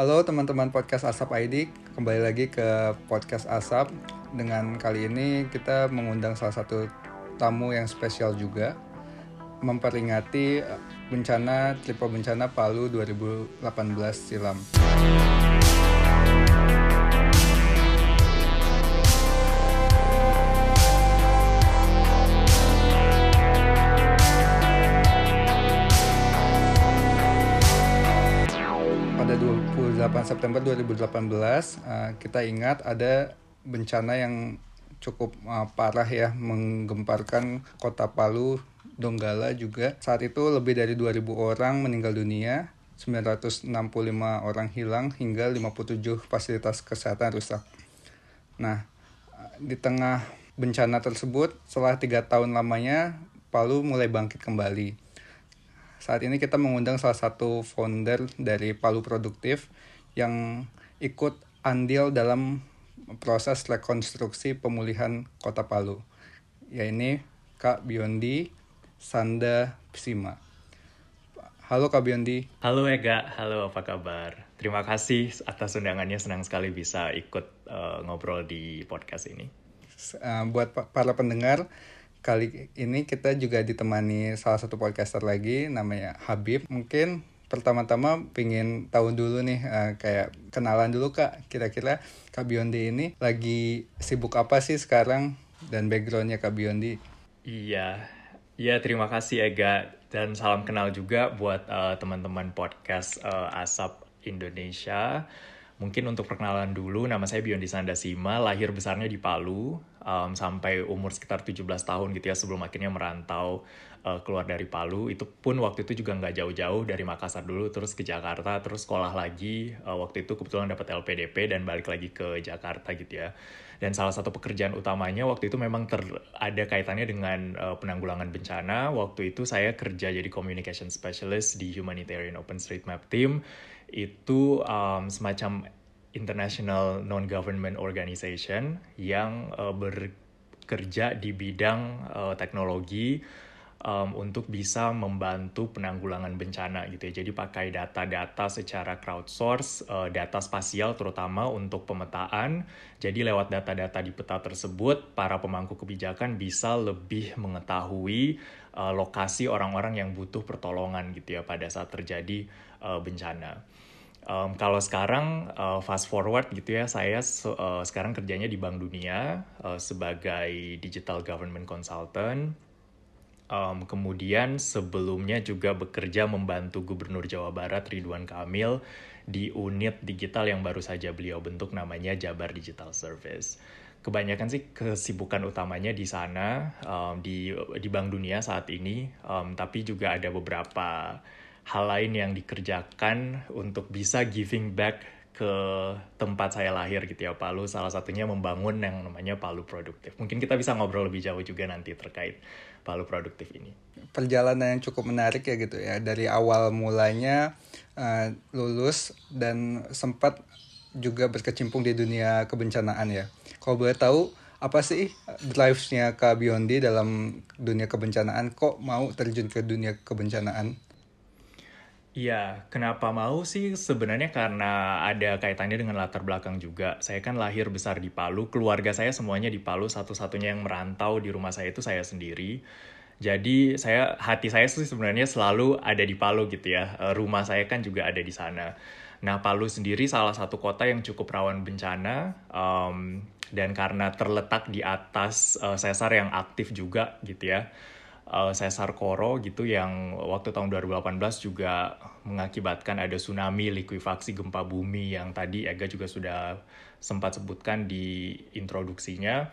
Halo teman-teman podcast Asap ID, kembali lagi ke podcast Asap. Dengan kali ini kita mengundang salah satu tamu yang spesial juga, memperingati bencana triple bencana Palu 2018 silam. September 2018 uh, kita ingat ada bencana yang cukup uh, parah ya menggemparkan kota Palu, Donggala juga. Saat itu lebih dari 2000 orang meninggal dunia, 965 orang hilang hingga 57 fasilitas kesehatan rusak. Nah, di tengah bencana tersebut, setelah tiga tahun lamanya, Palu mulai bangkit kembali saat ini kita mengundang salah satu founder dari Palu Produktif yang ikut andil dalam proses rekonstruksi pemulihan kota Palu. Ya ini Kak Biondi Sanda Psima. Halo Kak Biondi. Halo Ega, halo apa kabar? Terima kasih atas undangannya, senang sekali bisa ikut uh, ngobrol di podcast ini. Uh, buat para pendengar, kali ini kita juga ditemani salah satu podcaster lagi namanya Habib. Mungkin pertama-tama pingin tahu dulu nih uh, kayak kenalan dulu kak. Kira-kira kak Biondi ini lagi sibuk apa sih sekarang? Dan backgroundnya kak Biondi? Iya. Iya terima kasih Ega. Dan salam kenal juga buat uh, teman-teman podcast uh, Asap Indonesia mungkin untuk perkenalan dulu nama saya Biondi Sandasima lahir besarnya di Palu um, sampai umur sekitar 17 tahun gitu ya sebelum akhirnya merantau uh, keluar dari Palu. Itu pun waktu itu juga nggak jauh-jauh dari Makassar dulu terus ke Jakarta terus sekolah lagi. Uh, waktu itu kebetulan dapat LPDP dan balik lagi ke Jakarta gitu ya. Dan salah satu pekerjaan utamanya waktu itu memang ter ada kaitannya dengan uh, penanggulangan bencana. Waktu itu saya kerja jadi communication specialist di Humanitarian OpenStreetMap Team itu um, semacam international non-government organization yang uh, bekerja di bidang uh, teknologi um, untuk bisa membantu penanggulangan bencana gitu ya. Jadi pakai data-data secara crowdsource, uh, data spasial terutama untuk pemetaan. Jadi lewat data-data di peta tersebut, para pemangku kebijakan bisa lebih mengetahui uh, lokasi orang-orang yang butuh pertolongan gitu ya pada saat terjadi uh, bencana. Um, kalau sekarang uh, fast forward gitu ya, saya uh, sekarang kerjanya di Bank Dunia uh, sebagai digital government consultant. Um, kemudian sebelumnya juga bekerja membantu Gubernur Jawa Barat Ridwan Kamil di unit digital yang baru saja beliau bentuk namanya Jabar Digital Service. Kebanyakan sih kesibukan utamanya di sana um, di di Bank Dunia saat ini, um, tapi juga ada beberapa hal lain yang dikerjakan untuk bisa giving back ke tempat saya lahir gitu ya Palu. Salah satunya membangun yang namanya Palu Produktif. Mungkin kita bisa ngobrol lebih jauh juga nanti terkait Palu Produktif ini. Perjalanan yang cukup menarik ya gitu ya. Dari awal mulanya uh, lulus dan sempat juga berkecimpung di dunia kebencanaan ya. Kalau boleh tahu apa sih drive-nya Kak Biondi dalam dunia kebencanaan? Kok mau terjun ke dunia kebencanaan Iya, kenapa mau sih? Sebenarnya karena ada kaitannya dengan latar belakang juga. Saya kan lahir besar di Palu, keluarga saya semuanya di Palu, satu-satunya yang merantau di rumah saya itu saya sendiri. Jadi saya hati saya sih sebenarnya selalu ada di Palu gitu ya. Eh, rumah saya kan juga ada di sana. Nah, Palu sendiri salah satu kota yang cukup rawan bencana. Um, dan karena terletak di atas uh, sesar yang aktif juga gitu ya uh, sesar Koro gitu yang waktu tahun 2018 juga mengakibatkan ada tsunami, likuifaksi, gempa bumi yang tadi Ega juga sudah sempat sebutkan di introduksinya.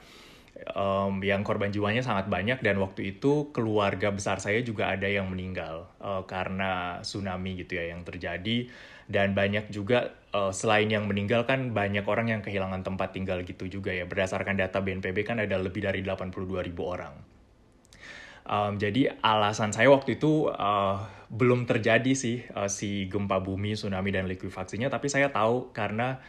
Um, yang korban jiwanya sangat banyak dan waktu itu keluarga besar saya juga ada yang meninggal uh, karena tsunami gitu ya yang terjadi. Dan banyak juga uh, selain yang meninggal kan banyak orang yang kehilangan tempat tinggal gitu juga ya. Berdasarkan data BNPB kan ada lebih dari 82 ribu orang Um, jadi alasan saya waktu itu uh, belum terjadi sih uh, si gempa bumi, tsunami dan likuifaksinya, tapi saya tahu karena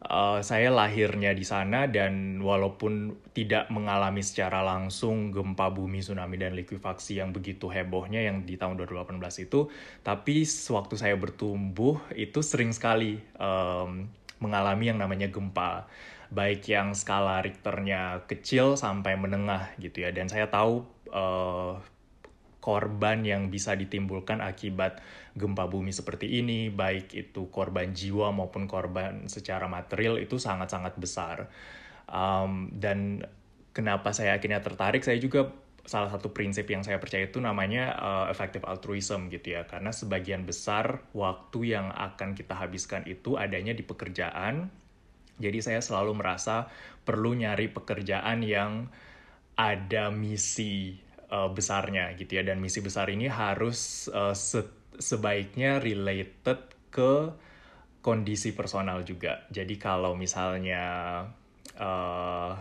Uh, saya lahirnya di sana dan walaupun tidak mengalami secara langsung gempa bumi, tsunami dan likuifaksi yang begitu hebohnya yang di tahun 2018 itu, tapi sewaktu saya bertumbuh itu sering sekali um, mengalami yang namanya gempa, baik yang skala Richternya kecil sampai menengah gitu ya. Dan saya tahu uh, korban yang bisa ditimbulkan akibat gempa bumi seperti ini, baik itu korban jiwa maupun korban secara material itu sangat-sangat besar. Um, dan kenapa saya akhirnya tertarik, saya juga salah satu prinsip yang saya percaya itu namanya uh, effective altruism gitu ya, karena sebagian besar waktu yang akan kita habiskan itu adanya di pekerjaan. Jadi saya selalu merasa perlu nyari pekerjaan yang ada misi uh, besarnya gitu ya. Dan misi besar ini harus uh, se sebaiknya related ke kondisi personal juga. Jadi kalau misalnya uh,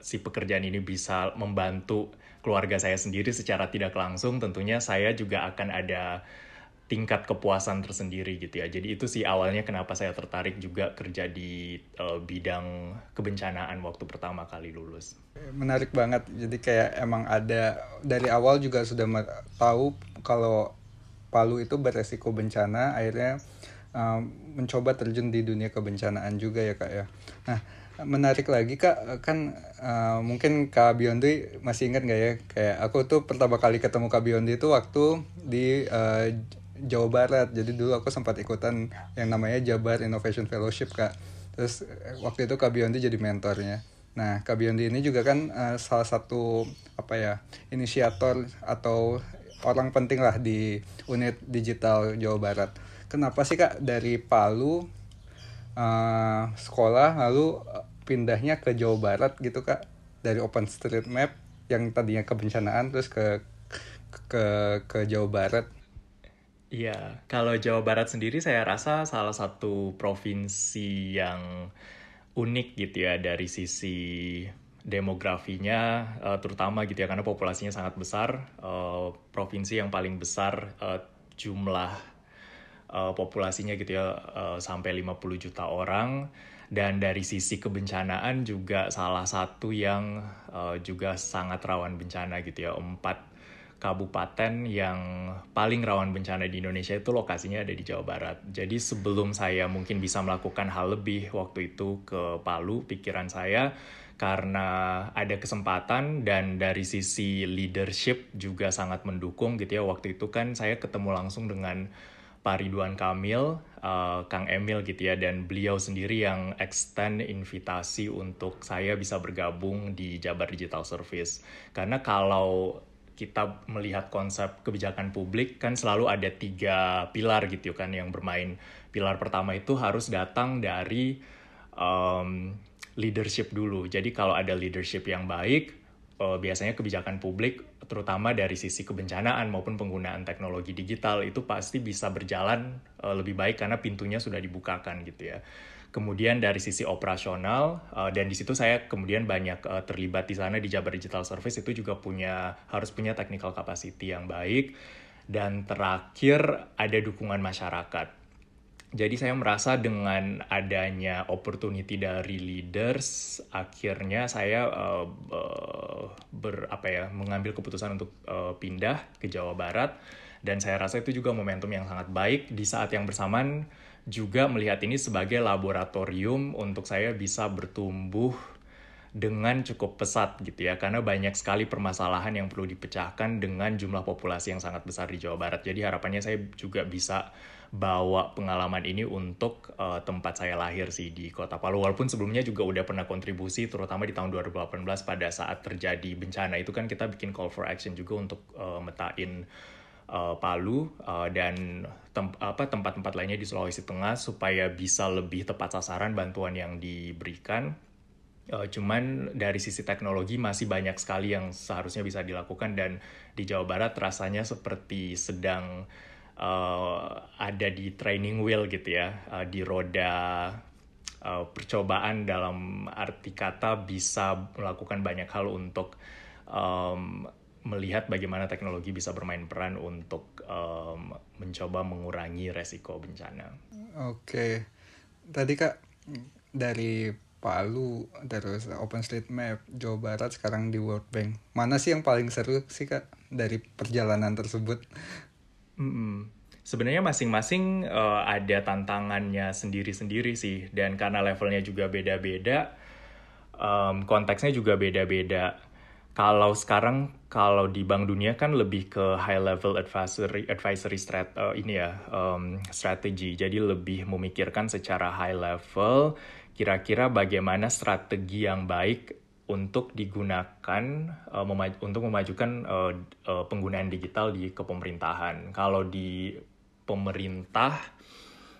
si pekerjaan ini bisa membantu keluarga saya sendiri secara tidak langsung tentunya saya juga akan ada tingkat kepuasan tersendiri gitu ya. Jadi itu sih awalnya kenapa saya tertarik juga kerja di uh, bidang kebencanaan waktu pertama kali lulus. Menarik banget. Jadi kayak emang ada dari awal juga sudah tahu kalau Palu itu beresiko bencana, akhirnya um, mencoba terjun di dunia kebencanaan juga ya kak ya. Nah menarik lagi kak kan uh, mungkin kak Biondi masih ingat nggak ya kayak aku tuh pertama kali ketemu kak Biondi itu waktu di uh, Jawa Barat. Jadi dulu aku sempat ikutan yang namanya Jabar Innovation Fellowship kak. Terus eh, waktu itu Kak Biondi jadi mentornya. Nah Kak Biondi ini juga kan uh, salah satu apa ya inisiator atau orang penting lah di unit digital Jawa Barat. Kenapa sih kak dari Palu uh, sekolah lalu pindahnya ke Jawa Barat gitu kak? Dari OpenStreetMap yang tadinya kebencanaan terus ke ke ke Jawa Barat Iya, kalau Jawa Barat sendiri saya rasa salah satu provinsi yang unik gitu ya dari sisi demografinya uh, terutama gitu ya karena populasinya sangat besar uh, provinsi yang paling besar uh, jumlah populasinya gitu ya uh, sampai 50 juta orang. Dan dari sisi kebencanaan juga salah satu yang juga sangat rawan bencana gitu ya empat kabupaten yang paling rawan bencana di Indonesia itu lokasinya ada di Jawa Barat. Jadi sebelum saya mungkin bisa melakukan hal lebih waktu itu ke Palu, pikiran saya karena ada kesempatan dan dari sisi leadership juga sangat mendukung gitu ya. Waktu itu kan saya ketemu langsung dengan Pak Ridwan Kamil, uh, Kang Emil gitu ya, dan beliau sendiri yang extend invitasi untuk saya bisa bergabung di Jabar Digital Service. Karena kalau kita melihat konsep kebijakan publik kan selalu ada tiga pilar gitu kan yang bermain. Pilar pertama itu harus datang dari um, leadership dulu. Jadi kalau ada leadership yang baik, uh, biasanya kebijakan publik terutama dari sisi kebencanaan maupun penggunaan teknologi digital itu pasti bisa berjalan uh, lebih baik karena pintunya sudah dibukakan gitu ya. Kemudian dari sisi operasional uh, dan di situ saya kemudian banyak uh, terlibat di sana di Jabar Digital Service itu juga punya harus punya technical capacity yang baik dan terakhir ada dukungan masyarakat. Jadi saya merasa dengan adanya opportunity dari leaders, akhirnya saya uh, ber apa ya mengambil keputusan untuk uh, pindah ke Jawa Barat dan saya rasa itu juga momentum yang sangat baik di saat yang bersamaan juga melihat ini sebagai laboratorium untuk saya bisa bertumbuh dengan cukup pesat gitu ya karena banyak sekali permasalahan yang perlu dipecahkan dengan jumlah populasi yang sangat besar di Jawa Barat. Jadi harapannya saya juga bisa bawa pengalaman ini untuk uh, tempat saya lahir sih di Kota Palu. Walaupun sebelumnya juga udah pernah kontribusi terutama di tahun 2018 pada saat terjadi bencana itu kan kita bikin call for action juga untuk uh, metain uh, Palu uh, dan tem apa tempat-tempat lainnya di Sulawesi Tengah supaya bisa lebih tepat sasaran bantuan yang diberikan. Uh, cuman dari sisi teknologi masih banyak sekali yang seharusnya bisa dilakukan dan di Jawa Barat rasanya seperti sedang uh, ada di training wheel gitu ya, uh, di roda uh, percobaan dalam arti kata bisa melakukan banyak hal untuk um, melihat bagaimana teknologi bisa bermain peran untuk um, mencoba mengurangi resiko bencana. Oke, tadi kak dari Palu terus OpenStreetMap Jawa Barat sekarang di World Bank. Mana sih yang paling seru sih kak dari perjalanan tersebut? Mm -mm. sebenarnya masing-masing uh, ada tantangannya sendiri-sendiri sih. Dan karena levelnya juga beda-beda um, konteksnya juga beda-beda kalau sekarang kalau di Bank Dunia kan lebih ke high level advisory advisory strat uh, ini ya um, strategi. Jadi lebih memikirkan secara high level kira-kira bagaimana strategi yang baik untuk digunakan uh, memaj untuk memajukan uh, uh, penggunaan digital di kepemerintahan. Kalau di pemerintah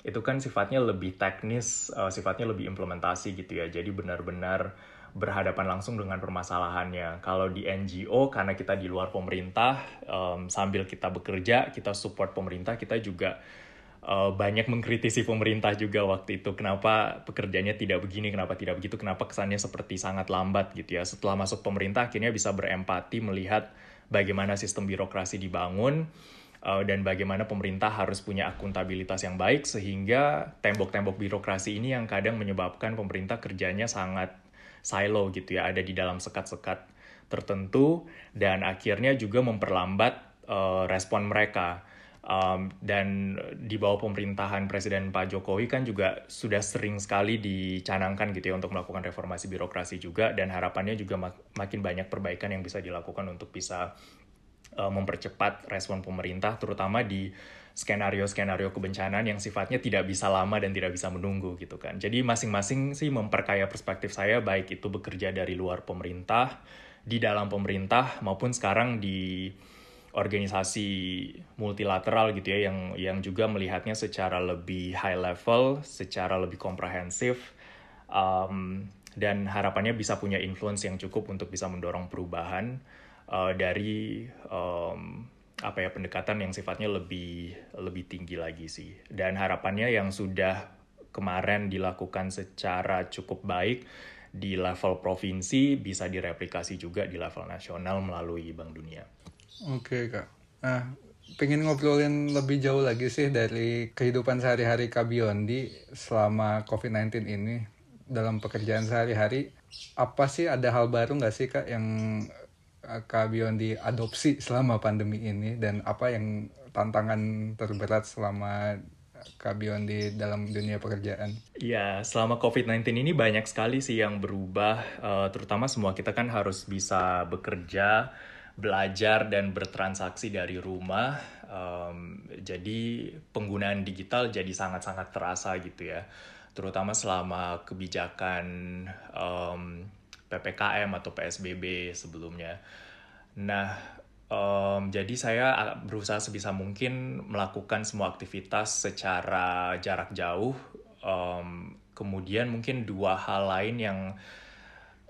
itu kan sifatnya lebih teknis uh, sifatnya lebih implementasi gitu ya. Jadi benar-benar berhadapan langsung dengan permasalahannya. Kalau di NGO, karena kita di luar pemerintah, um, sambil kita bekerja, kita support pemerintah, kita juga uh, banyak mengkritisi pemerintah juga waktu itu. Kenapa pekerjaannya tidak begini, kenapa tidak begitu, kenapa kesannya seperti sangat lambat gitu ya. Setelah masuk pemerintah, akhirnya bisa berempati melihat bagaimana sistem birokrasi dibangun, uh, dan bagaimana pemerintah harus punya akuntabilitas yang baik sehingga tembok-tembok birokrasi ini yang kadang menyebabkan pemerintah kerjanya sangat silo gitu ya, ada di dalam sekat-sekat tertentu dan akhirnya juga memperlambat uh, respon mereka. Um, dan di bawah pemerintahan Presiden Pak Jokowi kan juga sudah sering sekali dicanangkan gitu ya untuk melakukan reformasi birokrasi juga dan harapannya juga mak makin banyak perbaikan yang bisa dilakukan untuk bisa uh, mempercepat respon pemerintah terutama di skenario-skenario kebencanaan yang sifatnya tidak bisa lama dan tidak bisa menunggu gitu kan. Jadi masing-masing sih memperkaya perspektif saya baik itu bekerja dari luar pemerintah, di dalam pemerintah maupun sekarang di organisasi multilateral gitu ya yang yang juga melihatnya secara lebih high level, secara lebih komprehensif um, dan harapannya bisa punya influence yang cukup untuk bisa mendorong perubahan uh, dari um, apa ya pendekatan yang sifatnya lebih lebih tinggi lagi sih. Dan harapannya yang sudah kemarin dilakukan secara cukup baik di level provinsi bisa direplikasi juga di level nasional melalui Bank Dunia. Oke kak, nah pengen ngobrolin lebih jauh lagi sih dari kehidupan sehari-hari Kak Biondi selama COVID-19 ini dalam pekerjaan sehari-hari. Apa sih ada hal baru nggak sih kak yang Kak Biondi adopsi selama pandemi ini dan apa yang tantangan terberat selama Kak Biondi dalam dunia pekerjaan? Ya, selama COVID-19 ini banyak sekali sih yang berubah, uh, terutama semua kita kan harus bisa bekerja, belajar, dan bertransaksi dari rumah. Um, jadi penggunaan digital jadi sangat-sangat terasa gitu ya, terutama selama kebijakan um, PPKM atau PSBB sebelumnya. Nah, um, jadi saya berusaha sebisa mungkin melakukan semua aktivitas secara jarak jauh. Um, kemudian mungkin dua hal lain yang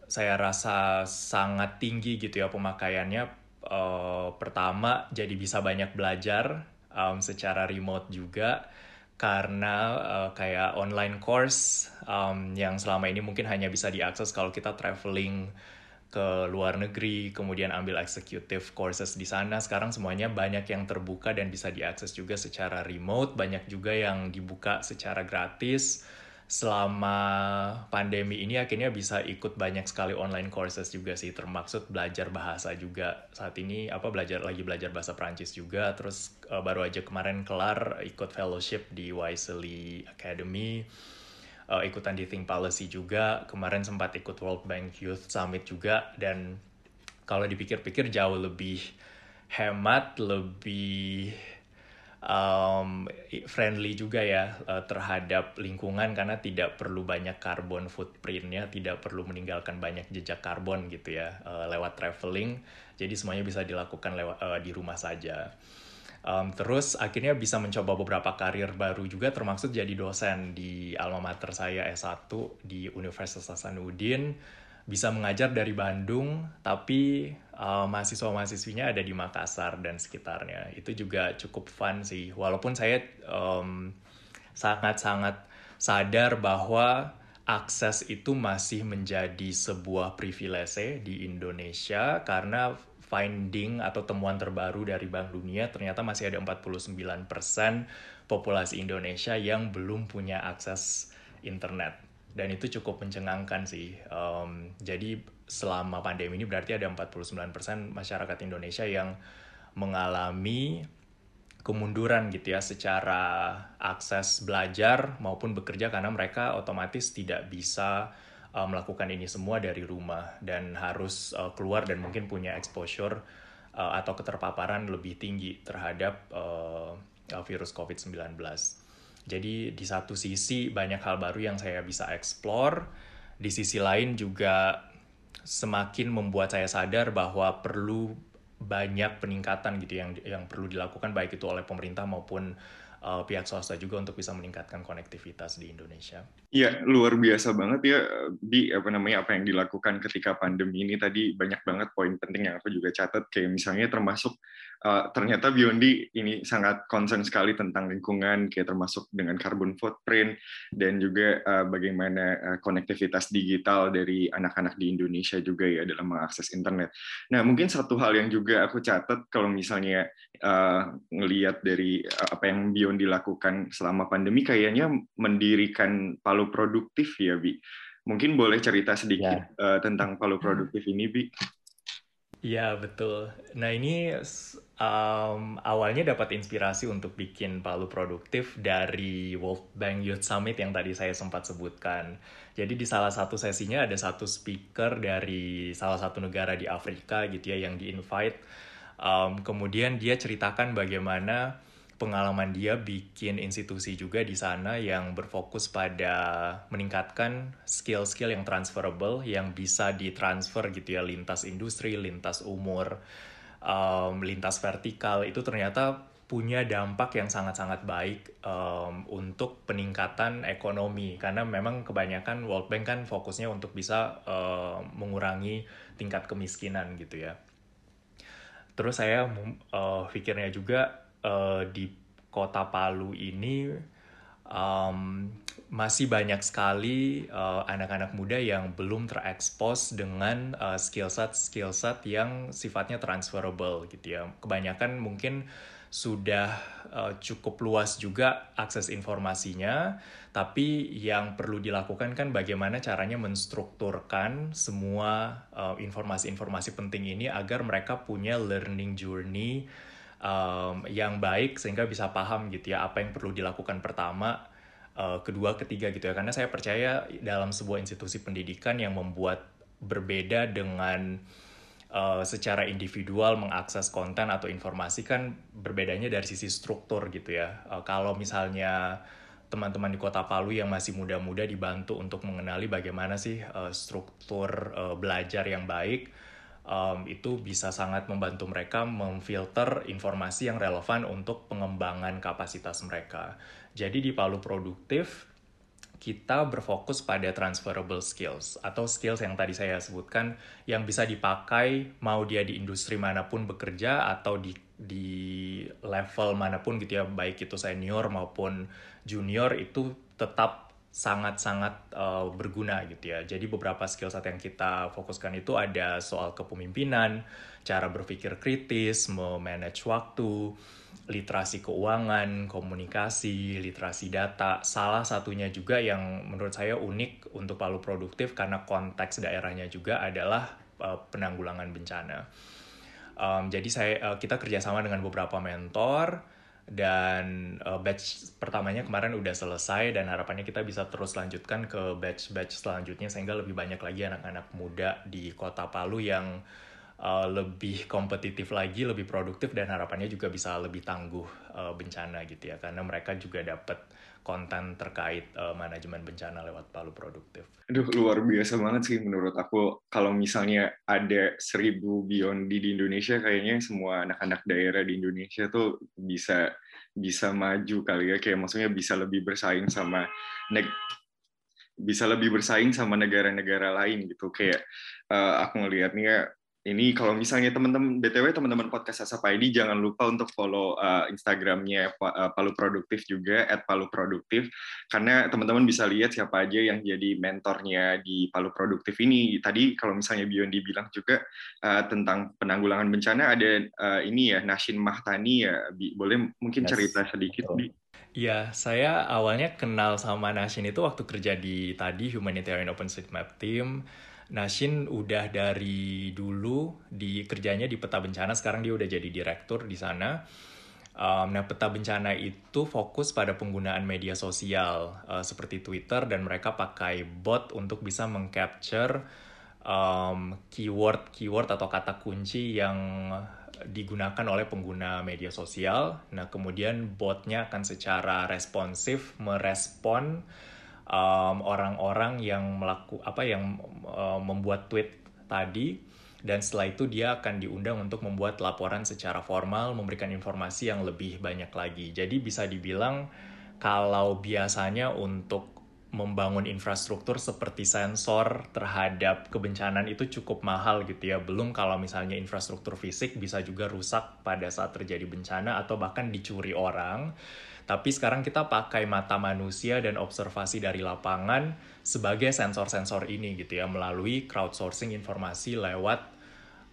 saya rasa sangat tinggi gitu ya pemakaiannya. Uh, pertama, jadi bisa banyak belajar um, secara remote juga karena uh, kayak online course um, yang selama ini mungkin hanya bisa diakses kalau kita traveling ke luar negeri, kemudian ambil executive courses di sana. Sekarang semuanya banyak yang terbuka dan bisa diakses juga secara remote, banyak juga yang dibuka secara gratis. Selama pandemi ini akhirnya bisa ikut banyak sekali online courses juga sih, termaksud belajar bahasa juga. Saat ini apa belajar lagi belajar bahasa Prancis juga, terus uh, baru aja kemarin kelar ikut fellowship di Wisely Academy. Uh, ikutan di Think Policy juga. Kemarin sempat ikut World Bank Youth Summit juga. Dan kalau dipikir-pikir jauh lebih hemat lebih um, friendly juga ya uh, terhadap lingkungan karena tidak perlu banyak carbon footprintnya tidak perlu meninggalkan banyak jejak karbon gitu ya uh, lewat traveling. Jadi semuanya bisa dilakukan lewat uh, di rumah saja. Um, terus akhirnya bisa mencoba beberapa karir baru juga termasuk jadi dosen di alma mater saya S1 di Universitas Hasanuddin bisa mengajar dari Bandung tapi uh, mahasiswa-mahasiswinya ada di Makassar dan sekitarnya itu juga cukup fun sih walaupun saya sangat-sangat um, sadar bahwa akses itu masih menjadi sebuah privilege di Indonesia karena finding atau temuan terbaru dari Bank Dunia ternyata masih ada 49% populasi Indonesia yang belum punya akses internet. Dan itu cukup mencengangkan sih. Um, jadi selama pandemi ini berarti ada 49% masyarakat Indonesia yang mengalami kemunduran gitu ya secara akses belajar maupun bekerja karena mereka otomatis tidak bisa uh, melakukan ini semua dari rumah dan harus uh, keluar dan mungkin punya exposure uh, atau keterpaparan lebih tinggi terhadap uh, virus COVID-19. Jadi di satu sisi banyak hal baru yang saya bisa explore, di sisi lain juga semakin membuat saya sadar bahwa perlu banyak peningkatan gitu yang yang perlu dilakukan baik itu oleh pemerintah maupun uh, pihak swasta juga untuk bisa meningkatkan konektivitas di Indonesia. Iya, luar biasa banget ya di apa namanya apa yang dilakukan ketika pandemi ini tadi banyak banget poin penting yang aku juga catat kayak misalnya termasuk uh, ternyata Biondi ini sangat concern sekali tentang lingkungan, kayak termasuk dengan carbon footprint dan juga uh, bagaimana uh, konektivitas digital dari anak-anak di Indonesia juga ya dalam mengakses internet. Nah, mungkin satu hal yang juga aku catat kalau misalnya uh, ngelihat dari uh, apa yang Biondi lakukan selama pandemi, kayaknya mendirikan Palu Produktif ya, Bi. Mungkin boleh cerita sedikit ya. uh, tentang Palu Produktif ini, Bi? Iya betul. Nah ini um, awalnya dapat inspirasi untuk bikin Palu Produktif dari World Bank Youth Summit yang tadi saya sempat sebutkan. Jadi di salah satu sesinya ada satu speaker dari salah satu negara di Afrika gitu ya yang di-invite. Um, kemudian dia ceritakan bagaimana pengalaman dia bikin institusi juga di sana yang berfokus pada meningkatkan skill-skill yang transferable yang bisa ditransfer gitu ya lintas industri, lintas umur, um, lintas vertikal itu ternyata punya dampak yang sangat-sangat baik um, untuk peningkatan ekonomi karena memang kebanyakan World Bank kan fokusnya untuk bisa um, mengurangi tingkat kemiskinan gitu ya. Terus saya uh, pikirnya juga uh, di kota Palu ini um, masih banyak sekali uh, anak-anak uh, muda yang belum terekspos dengan uh, skill set skill set yang sifatnya transferable gitu ya. Kebanyakan mungkin sudah uh, cukup luas juga akses informasinya, tapi yang perlu dilakukan kan bagaimana caranya menstrukturkan semua informasi-informasi uh, penting ini agar mereka punya learning journey um, yang baik sehingga bisa paham gitu ya apa yang perlu dilakukan pertama, uh, kedua, ketiga gitu ya. Karena saya percaya dalam sebuah institusi pendidikan yang membuat berbeda dengan uh, secara individual mengakses konten atau informasi kan berbedanya dari sisi struktur gitu ya. Uh, kalau misalnya teman-teman di Kota Palu yang masih muda-muda dibantu untuk mengenali bagaimana sih uh, struktur uh, belajar yang baik um, itu bisa sangat membantu mereka memfilter informasi yang relevan untuk pengembangan kapasitas mereka. Jadi di Palu Produktif, kita berfokus pada transferable skills atau skills yang tadi saya sebutkan yang bisa dipakai mau dia di industri mana pun bekerja atau di di level mana pun gitu ya baik itu senior maupun junior itu tetap sangat-sangat uh, berguna gitu ya. Jadi beberapa skill set yang kita fokuskan itu ada soal kepemimpinan, cara berpikir kritis, memanage waktu, literasi keuangan, komunikasi, literasi data. Salah satunya juga yang menurut saya unik untuk Palu Produktif karena konteks daerahnya juga adalah uh, penanggulangan bencana. Um, jadi saya uh, kita kerjasama dengan beberapa mentor dan uh, batch pertamanya kemarin udah selesai dan harapannya kita bisa terus lanjutkan ke batch-batch selanjutnya sehingga lebih banyak lagi anak-anak muda di kota Palu yang uh, lebih kompetitif lagi, lebih produktif dan harapannya juga bisa lebih tangguh uh, bencana gitu ya. Karena mereka juga dapat konten terkait uh, manajemen bencana lewat Palu Produktif. Aduh, luar biasa banget sih menurut aku. Kalau misalnya ada seribu Beyond di Indonesia, kayaknya semua anak-anak daerah di Indonesia tuh bisa bisa maju kali ya. Kayak maksudnya bisa lebih bersaing sama neg bisa lebih bersaing sama negara-negara lain gitu. Kayak uh, aku ngelihatnya ini kalau misalnya teman-teman btw teman-teman podcast Asap ID jangan lupa untuk follow uh, Instagramnya uh, Palu Produktif juga at Palu Produktif karena teman-teman bisa lihat siapa aja yang jadi mentornya di Palu Produktif ini tadi kalau misalnya Biondi bilang juga uh, tentang penanggulangan bencana ada uh, ini ya Nashin Mahtani ya Bi. boleh mungkin yes. cerita sedikit Bi Ya, saya awalnya kenal sama Nashin itu waktu kerja di tadi Humanitarian OpenStreetMap Team. Nashin udah dari dulu di kerjanya di peta bencana, sekarang dia udah jadi direktur di sana. Um, nah, peta bencana itu fokus pada penggunaan media sosial uh, seperti Twitter dan mereka pakai bot untuk bisa mengcapture um, keyword-keyword atau kata kunci yang digunakan oleh pengguna media sosial. Nah, kemudian botnya akan secara responsif merespon orang-orang um, yang melaku apa yang uh, membuat tweet tadi dan setelah itu dia akan diundang untuk membuat laporan secara formal, memberikan informasi yang lebih banyak lagi. Jadi bisa dibilang kalau biasanya untuk membangun infrastruktur seperti sensor terhadap kebencanaan itu cukup mahal gitu ya. Belum kalau misalnya infrastruktur fisik bisa juga rusak pada saat terjadi bencana atau bahkan dicuri orang. Tapi sekarang kita pakai mata manusia dan observasi dari lapangan sebagai sensor-sensor ini gitu ya melalui crowdsourcing informasi lewat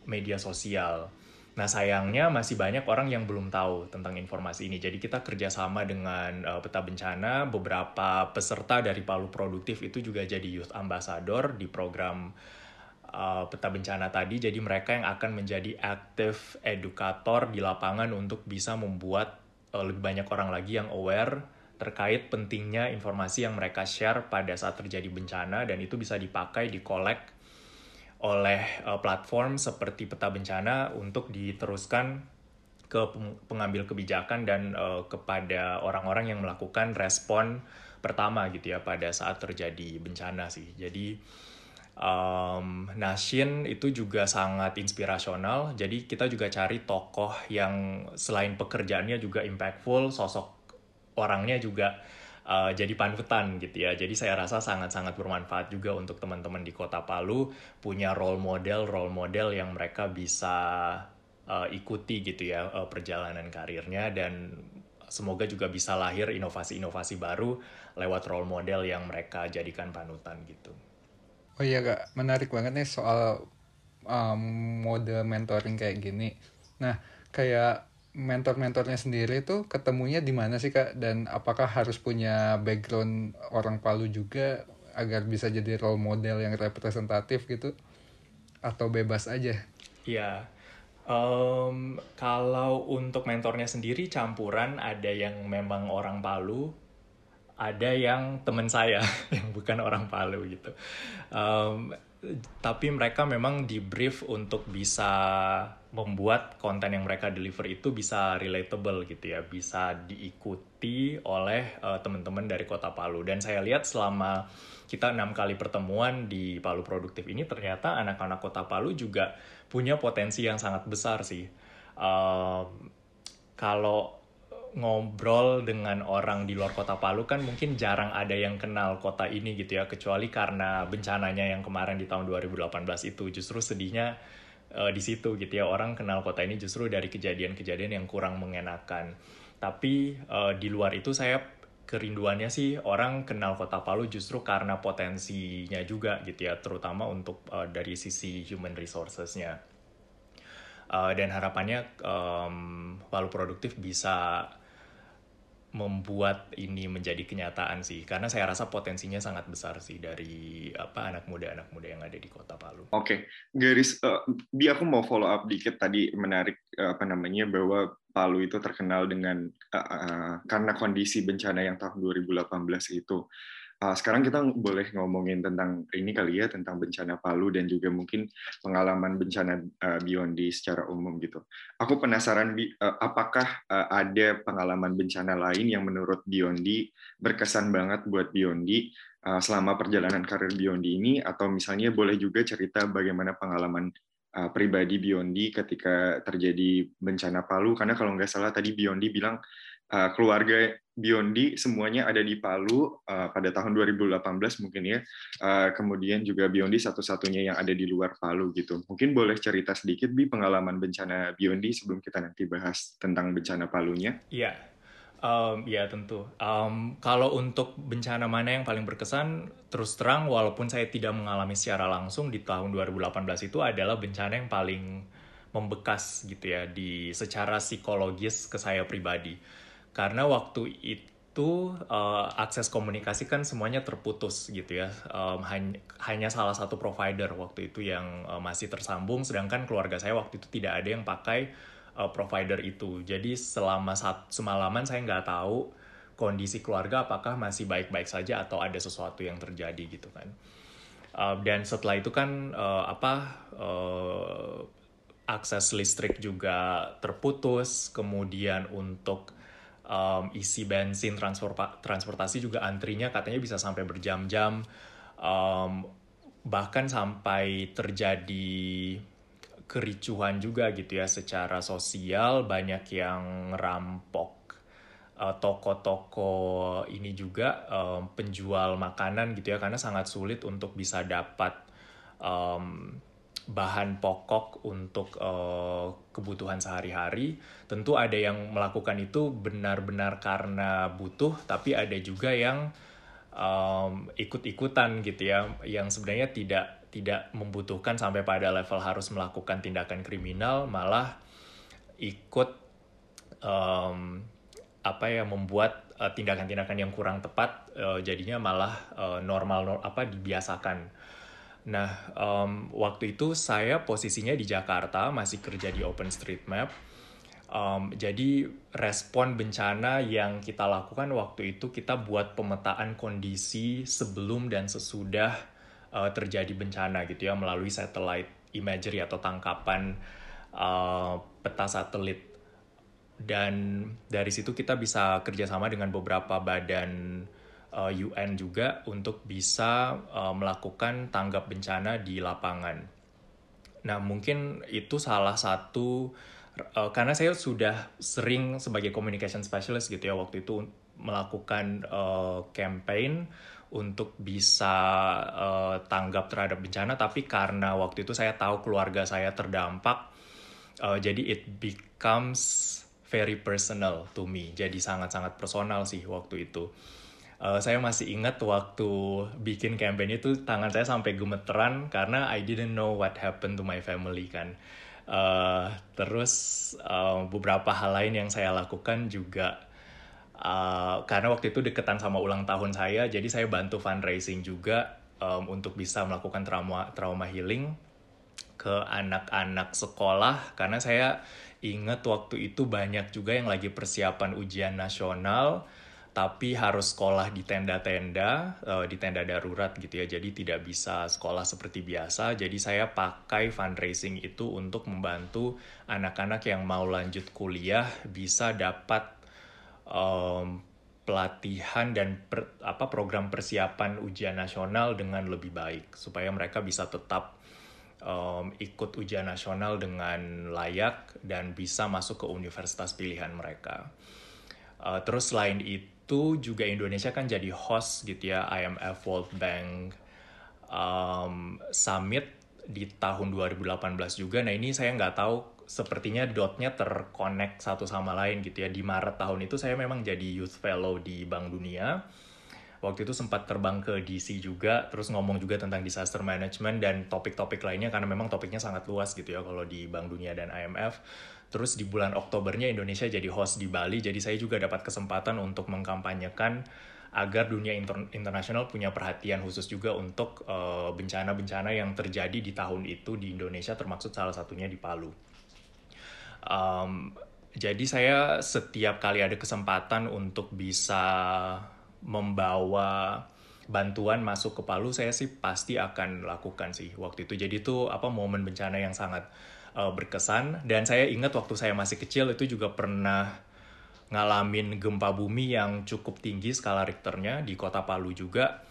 media sosial. Nah sayangnya masih banyak orang yang belum tahu tentang informasi ini. Jadi kita kerjasama dengan uh, peta bencana, beberapa peserta dari Palu Produktif itu juga jadi youth ambassador di program uh, peta bencana tadi. Jadi mereka yang akan menjadi aktif edukator di lapangan untuk bisa membuat uh, lebih banyak orang lagi yang aware terkait pentingnya informasi yang mereka share pada saat terjadi bencana dan itu bisa dipakai di collect oleh uh, platform seperti peta bencana untuk diteruskan ke pengambil kebijakan dan uh, kepada orang-orang yang melakukan respon pertama gitu ya pada saat terjadi bencana sih. Jadi um, Nashin itu juga sangat inspirasional. Jadi kita juga cari tokoh yang selain pekerjaannya juga impactful, sosok orangnya juga uh, jadi panutan gitu ya. Jadi saya rasa sangat-sangat bermanfaat juga untuk teman-teman di Kota Palu punya role model role model yang mereka bisa uh, ikuti gitu ya uh, perjalanan karirnya dan semoga juga bisa lahir inovasi-inovasi baru lewat role model yang mereka jadikan panutan gitu. Oh iya kak, menarik banget nih soal um, mode mentoring kayak gini. Nah, kayak mentor-mentornya sendiri tuh ketemunya di mana sih kak dan apakah harus punya background orang Palu juga agar bisa jadi role model yang representatif gitu atau bebas aja? Iya, um, kalau untuk mentornya sendiri campuran ada yang memang orang Palu, ada yang teman saya yang bukan orang Palu gitu. Um, tapi mereka memang di brief untuk bisa membuat konten yang mereka deliver itu bisa relatable gitu ya, bisa diikuti oleh uh, teman-teman dari Kota Palu. Dan saya lihat selama kita enam kali pertemuan di Palu Produktif ini ternyata anak-anak Kota Palu juga punya potensi yang sangat besar sih. Uh, kalau ngobrol dengan orang di luar kota Palu kan mungkin jarang ada yang kenal kota ini gitu ya kecuali karena bencananya yang kemarin di tahun 2018 itu. Justru sedihnya uh, di situ gitu ya. Orang kenal kota ini justru dari kejadian-kejadian yang kurang mengenakan. Tapi uh, di luar itu saya kerinduannya sih orang kenal kota Palu justru karena potensinya juga gitu ya terutama untuk uh, dari sisi human resourcesnya. Uh, dan harapannya um, Palu produktif bisa membuat ini menjadi kenyataan sih karena saya rasa potensinya sangat besar sih dari apa anak muda anak muda yang ada di kota Palu. Oke, okay. garis uh, bi aku mau follow up dikit tadi menarik uh, apa namanya bahwa Palu itu terkenal dengan uh, uh, karena kondisi bencana yang tahun 2018 itu sekarang kita boleh ngomongin tentang ini kali ya tentang bencana Palu dan juga mungkin pengalaman bencana uh, Biondi secara umum gitu. Aku penasaran uh, apakah uh, ada pengalaman bencana lain yang menurut Biondi berkesan banget buat Biondi uh, selama perjalanan karir Biondi ini atau misalnya boleh juga cerita bagaimana pengalaman uh, pribadi Biondi ketika terjadi bencana Palu karena kalau nggak salah tadi Biondi bilang uh, keluarga Biondi semuanya ada di Palu uh, pada tahun 2018 mungkin ya. Uh, kemudian juga Biondi satu-satunya yang ada di luar Palu gitu. Mungkin boleh cerita sedikit bi pengalaman bencana Biondi sebelum kita nanti bahas tentang bencana Palunya. Iya. Um, ya tentu. Um, kalau untuk bencana mana yang paling berkesan, terus terang walaupun saya tidak mengalami secara langsung di tahun 2018 itu adalah bencana yang paling membekas gitu ya di secara psikologis ke saya pribadi karena waktu itu uh, akses komunikasi kan semuanya terputus gitu ya. Um, hanya, hanya salah satu provider waktu itu yang uh, masih tersambung, sedangkan keluarga saya waktu itu tidak ada yang pakai uh, provider itu. Jadi selama saat semalaman saya nggak tahu kondisi keluarga apakah masih baik-baik saja atau ada sesuatu yang terjadi gitu kan. Uh, dan setelah itu kan uh, apa uh, akses listrik juga terputus, kemudian untuk um, isi bensin transportasi juga antrinya katanya bisa sampai berjam-jam. Um, bahkan sampai terjadi kericuhan juga gitu ya secara sosial banyak yang rampok uh, toko-toko ini juga um, penjual makanan gitu ya karena sangat sulit untuk bisa dapat um, bahan pokok untuk uh, kebutuhan sehari-hari. Tentu ada yang melakukan itu benar-benar karena butuh, tapi ada juga yang um, ikut-ikutan gitu ya, yang sebenarnya tidak tidak membutuhkan sampai pada level harus melakukan tindakan kriminal, malah ikut um, apa ya membuat eh, tindakan-tindakan uh, yang kurang tepat, uh, jadinya malah uh, normal, normal apa dibiasakan Nah, um, waktu itu saya posisinya di Jakarta, masih kerja di OpenStreetMap. Um, jadi respon bencana yang kita lakukan waktu itu kita buat pemetaan kondisi sebelum dan sesudah uh, terjadi bencana gitu ya melalui satellite imagery atau tangkapan uh, peta satelit dan dari situ kita bisa kerjasama dengan beberapa badan eh, UN juga untuk bisa uh, melakukan tanggap bencana di lapangan. Nah, mungkin itu salah satu uh, karena saya sudah sering sebagai communication specialist gitu ya waktu itu melakukan campaign untuk bisa tanggap terhadap bencana. Tapi karena waktu itu saya tahu keluarga saya terdampak uh, jadi it becomes very personal to me. Jadi sangat-sangat personal sih waktu itu uh, saya masih ingat waktu bikin campaign itu tangan saya sampai gemeteran karena I didn't know what happened to my family kan. Uh, terus uh, beberapa hal lain yang saya lakukan juga. Uh, karena waktu itu deketan sama ulang tahun saya, jadi saya bantu fundraising juga um, untuk bisa melakukan trauma trauma healing ke anak-anak sekolah. Karena saya ingat waktu itu banyak juga yang lagi persiapan ujian nasional tapi harus sekolah di tenda-tenda, uh, di tenda darurat gitu ya. Jadi tidak bisa sekolah seperti biasa. Jadi saya pakai fundraising itu untuk membantu anak-anak yang mau lanjut kuliah bisa dapat um, pelatihan dan per, apa program persiapan ujian nasional dengan lebih baik supaya mereka bisa tetap um, ikut ujian nasional dengan layak dan bisa masuk ke universitas pilihan mereka. Uh, terus selain itu itu juga Indonesia kan jadi host gitu ya IMF World Bank um, Summit di tahun 2018 juga. Nah ini saya nggak tahu sepertinya dotnya terkonek satu sama lain gitu ya. Di Maret tahun itu saya memang jadi Youth Fellow di Bank Dunia. Waktu itu sempat terbang ke DC juga, terus ngomong juga tentang disaster management dan topik-topik lainnya karena memang topiknya sangat luas gitu ya kalau di Bank Dunia dan IMF. Terus di bulan Oktobernya Indonesia jadi host di Bali, jadi saya juga dapat kesempatan untuk mengkampanyekan agar dunia inter internasional punya perhatian khusus juga untuk eh, bencana-bencana uh, yang terjadi di tahun itu di Indonesia, termasuk salah satunya di Palu. Um, jadi saya setiap kali ada kesempatan untuk bisa membawa bantuan masuk ke Palu, saya sih pasti akan lakukan sih waktu itu. Jadi itu apa momen bencana yang sangat uh, berkesan. Dan saya ingat waktu saya masih kecil itu juga pernah ngalamin gempa bumi yang cukup tinggi skala Richternya di kota Palu juga.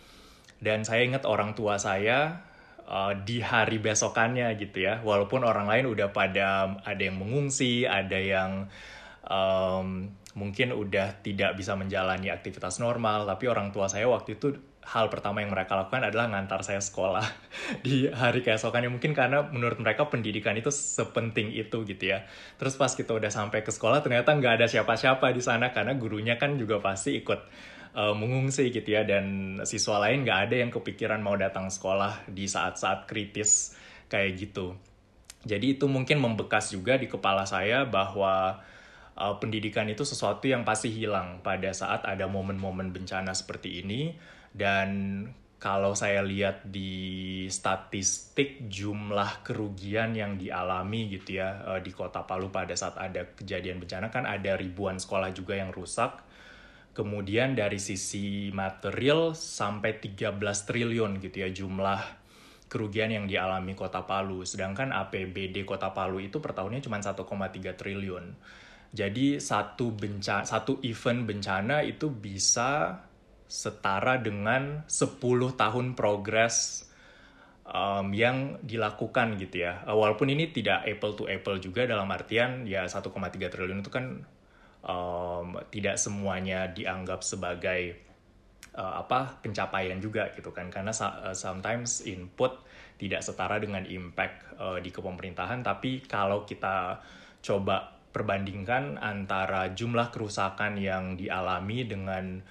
Dan saya ingat orang tua saya uh, di hari besokannya gitu ya. Walaupun orang lain udah pada ada yang mengungsi ada yang um, mungkin udah tidak bisa menjalani aktivitas normal tapi orang tua saya waktu itu hal pertama yang mereka lakukan adalah ngantar saya sekolah di hari keesokannya mungkin karena menurut mereka pendidikan itu sepenting itu gitu ya. Terus pas kita udah sampai ke sekolah ternyata nggak ada siapa-siapa di sana karena gurunya kan juga pasti ikut uh, mengungsi gitu ya. Dan siswa lain nggak ada yang kepikiran mau datang sekolah di saat-saat kritis kayak gitu. Jadi itu mungkin membekas juga di kepala saya bahwa uh, pendidikan itu sesuatu yang pasti hilang pada saat ada momen-momen bencana seperti ini dan kalau saya lihat di statistik jumlah kerugian yang dialami gitu ya uh, di Kota Palu pada saat ada kejadian bencana kan ada ribuan sekolah juga yang rusak. Kemudian dari sisi material sampai 13 triliun gitu ya jumlah kerugian yang dialami Kota Palu. Sedangkan APBD Kota Palu itu per tahunnya cuma 1,3 triliun. Jadi satu bencana satu event bencana itu bisa setara dengan 10 tahun progres um, yang dilakukan gitu ya. Uh, walaupun ini tidak apple to apple juga dalam artian ya 1,3 triliun itu kan um, tidak semuanya dianggap sebagai uh, apa pencapaian juga gitu kan karena uh, sometimes input tidak setara dengan impact uh, di kepemerintahan tapi kalau kita coba perbandingkan antara jumlah kerusakan yang dialami dengan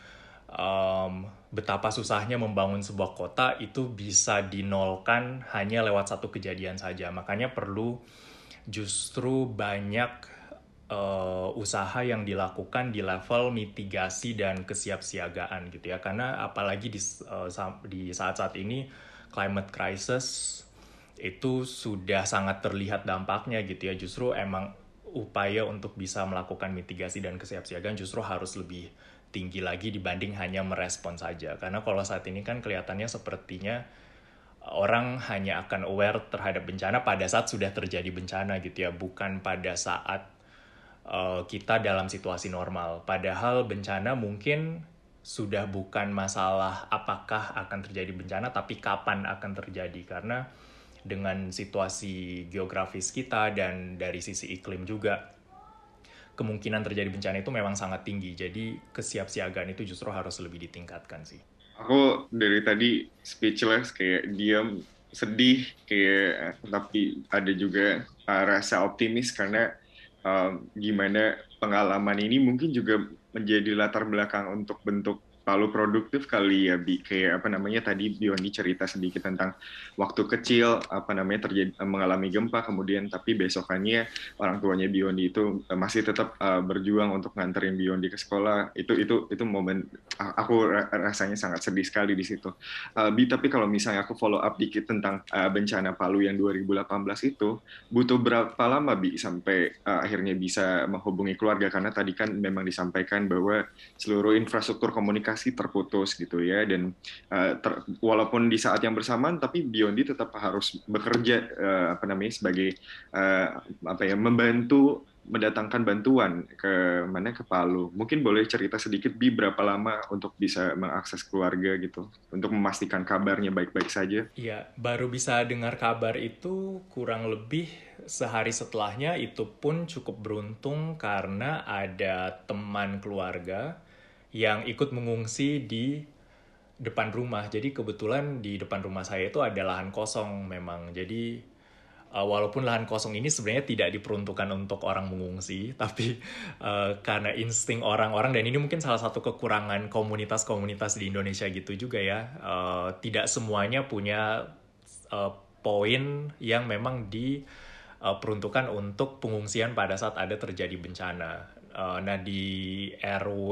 um, betapa susahnya membangun sebuah kota itu bisa dinolkan hanya lewat satu kejadian saja. Makanya perlu justru banyak uh, usaha yang dilakukan di level mitigasi dan kesiapsiagaan gitu ya. Karena apalagi di uh, di saat-saat ini climate crisis itu sudah sangat terlihat dampaknya gitu ya. Justru emang upaya untuk bisa melakukan mitigasi dan kesiapsiagaan justru harus lebih tinggi lagi dibanding hanya merespon saja. Karena kalau saat ini kan kelihatannya sepertinya orang hanya akan aware terhadap bencana pada saat sudah terjadi bencana gitu ya, bukan pada saat uh, kita dalam situasi normal. Padahal bencana mungkin sudah bukan masalah apakah akan terjadi bencana, tapi kapan akan terjadi. Karena dengan situasi geografis kita dan dari sisi iklim juga kemungkinan terjadi bencana itu memang sangat tinggi. Jadi kesiapsiagaan itu justru harus lebih ditingkatkan sih. Aku dari tadi speechless kayak diam, sedih kayak tapi ada juga uh, rasa optimis karena uh, gimana pengalaman ini mungkin juga menjadi latar belakang untuk bentuk terlalu produktif kali ya bi. Kayak apa namanya tadi Bioni cerita sedikit tentang waktu kecil apa namanya terjadi mengalami gempa kemudian tapi besokannya orang tuanya Bioni itu eh, masih tetap uh, berjuang untuk nganterin Bioni ke sekolah. Itu itu itu momen aku rasanya sangat sedih sekali di situ. Uh, bi tapi kalau misalnya aku follow up dikit tentang uh, bencana Palu yang 2018 itu butuh berapa lama bi sampai uh, akhirnya bisa menghubungi keluarga? Karena tadi kan memang disampaikan bahwa seluruh infrastruktur komunikasi komunikasi terputus gitu ya dan uh, ter, walaupun di saat yang bersamaan tapi Biondi tetap harus bekerja uh, apa namanya sebagai uh, apa ya membantu mendatangkan bantuan ke mana ke Palu. Mungkin boleh cerita sedikit bi berapa lama untuk bisa mengakses keluarga gitu untuk memastikan kabarnya baik-baik saja. Iya, baru bisa dengar kabar itu kurang lebih sehari setelahnya itu pun cukup beruntung karena ada teman keluarga yang ikut mengungsi di depan rumah. Jadi kebetulan di depan rumah saya itu ada lahan kosong memang. Jadi uh, walaupun lahan kosong ini sebenarnya tidak diperuntukkan untuk orang mengungsi, tapi uh, karena insting orang-orang dan ini mungkin salah satu kekurangan komunitas-komunitas di Indonesia gitu juga ya. Uh, tidak semuanya punya uh, poin yang memang diperuntukkan untuk pengungsian pada saat ada terjadi bencana. Uh, nah di RW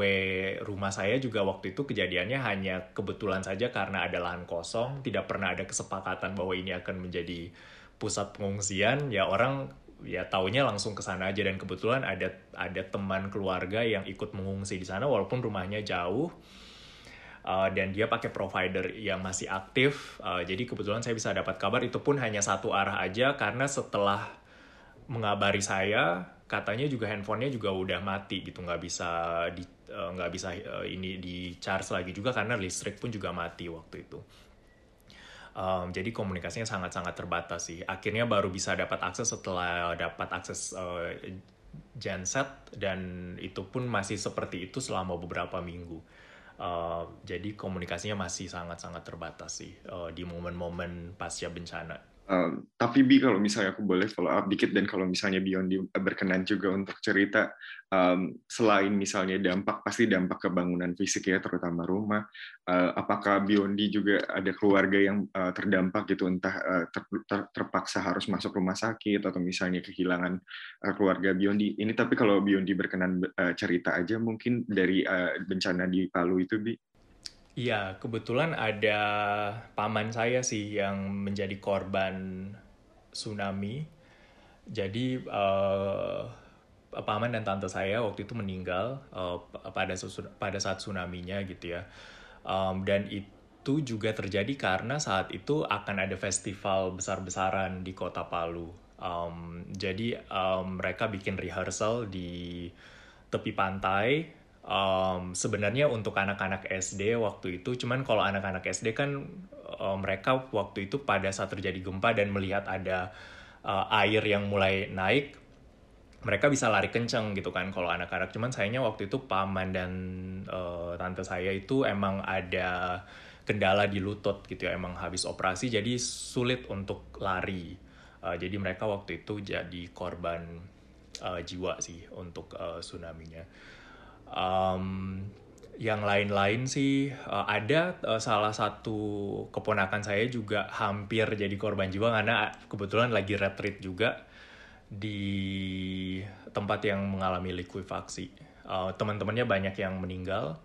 rumah saya juga waktu itu kejadiannya hanya kebetulan saja karena ada lahan kosong, tidak pernah ada kesepakatan bahwa ini akan menjadi pusat pengungsian. Ya orang ya taunya langsung ke sana aja dan kebetulan ada ada teman keluarga yang ikut mengungsi di sana walaupun rumahnya jauh. Uh, dan dia pakai provider yang masih aktif, uh, jadi kebetulan saya bisa dapat kabar itu pun hanya satu arah aja karena setelah mengabari saya katanya juga handphonenya juga udah mati gitu nggak bisa di uh, nggak bisa uh, ini di charge lagi juga karena listrik pun juga mati waktu itu. Um, jadi komunikasinya sangat-sangat terbatas sih. Akhirnya baru bisa dapat akses setelah dapat akses uh, genset dan itu pun masih seperti itu selama beberapa minggu. Uh, jadi komunikasinya masih sangat-sangat terbatas sih uh, di momen-momen pasca bencana Um, tapi Bi kalau misalnya aku boleh follow up dikit dan kalau misalnya Biondi berkenan juga untuk cerita um, selain misalnya dampak pasti dampak ke bangunan fisik ya terutama rumah uh, apakah Biondi juga ada keluarga yang uh, terdampak gitu? Entah uh, ter, ter, terpaksa harus masuk rumah sakit atau misalnya kehilangan uh, keluarga Biondi ini tapi kalau Biondi berkenan uh, cerita aja mungkin dari uh, bencana di Palu itu Bi Iya, kebetulan ada paman saya sih yang menjadi korban tsunami. Jadi uh, paman dan tante saya waktu itu meninggal uh, pada pada saat tsunaminya gitu ya. Um, dan itu juga terjadi karena saat itu akan ada festival besar-besaran di kota Palu. Um, jadi um, mereka bikin rehearsal di tepi pantai um, sebenarnya untuk anak-anak SD waktu itu cuman kalau anak-anak SD kan um, mereka waktu itu pada saat terjadi gempa dan melihat ada uh, air yang mulai naik mereka bisa lari kenceng gitu kan kalau anak-anak. Cuman sayangnya waktu itu paman dan uh, tante saya itu emang ada kendala di lutut gitu ya emang habis operasi jadi sulit untuk lari. Uh, jadi mereka waktu itu jadi korban uh, jiwa sih untuk uh, tsunami-nya um, yang lain-lain sih uh, ada uh, salah satu keponakan saya juga hampir jadi korban jiwa karena kebetulan lagi retreat juga di tempat yang mengalami likuifaksi. Uh, teman-temannya banyak yang meninggal,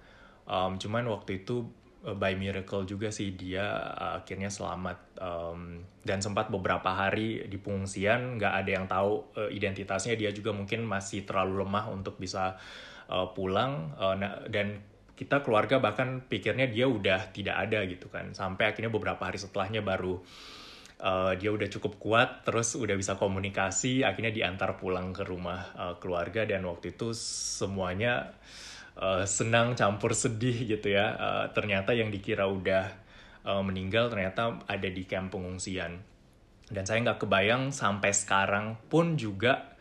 um, cuman waktu itu by miracle juga sih dia akhirnya selamat. Um, dan sempat beberapa hari di pengungsian nggak ada yang tahu uh, identitasnya. Dia juga mungkin masih terlalu lemah untuk bisa uh, pulang uh, dan kita keluarga bahkan pikirnya dia udah tidak ada gitu kan. Sampai akhirnya beberapa hari setelahnya baru uh, dia udah cukup kuat terus udah bisa komunikasi akhirnya diantar pulang ke rumah uh, keluarga dan waktu itu semuanya uh, senang campur sedih gitu ya. Uh, ternyata yang dikira udah uh, meninggal ternyata ada di kamp pengungsian. Dan saya nggak kebayang sampai sekarang pun juga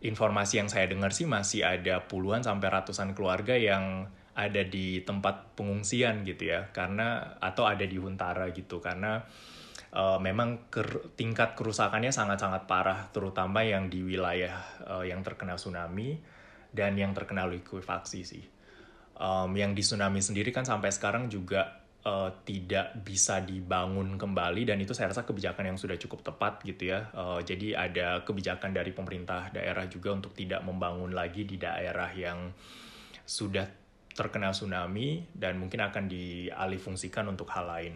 informasi yang saya dengar sih masih ada puluhan sampai ratusan keluarga yang ada di tempat pengungsian gitu ya. Karena atau ada di Huntara gitu. Karena uh, memang ker, tingkat kerusakannya sangat-sangat parah. Terutama yang di wilayah uh, yang terkena tsunami dan yang terkena likuifaksi sih. Um, yang di tsunami sendiri kan sampai sekarang juga uh, tidak bisa dibangun kembali dan itu saya rasa kebijakan yang sudah cukup tepat gitu ya. Uh, jadi ada kebijakan dari pemerintah daerah juga untuk tidak membangun lagi di daerah yang sudah terkena tsunami dan mungkin akan dialihfungsikan untuk hal lain.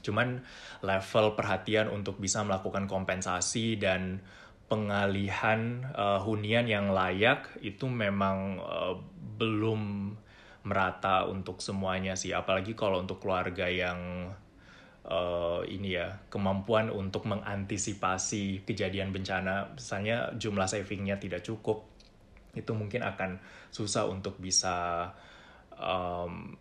Cuman level perhatian untuk bisa melakukan kompensasi dan pengalihan uh, hunian yang layak itu memang uh, belum merata untuk semuanya sih. Apalagi kalau untuk keluarga yang uh, ini ya kemampuan untuk mengantisipasi kejadian bencana. Misalnya jumlah savingnya tidak cukup itu mungkin akan susah untuk bisa um,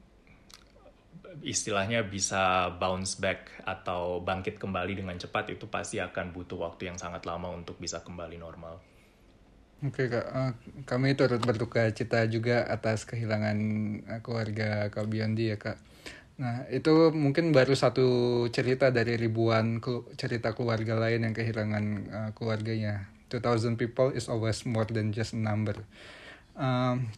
istilahnya bisa bounce back atau bangkit kembali dengan cepat. Itu pasti akan butuh waktu yang sangat lama untuk bisa kembali normal. Oke kak, uh, kami turut berduka cita juga atas kehilangan uh, keluarga Kak Biondi ya kak. Nah itu mungkin baru satu cerita dari ribuan cerita keluarga lain yang kehilangan uh, keluarganya. 2000 people is always more than just a number.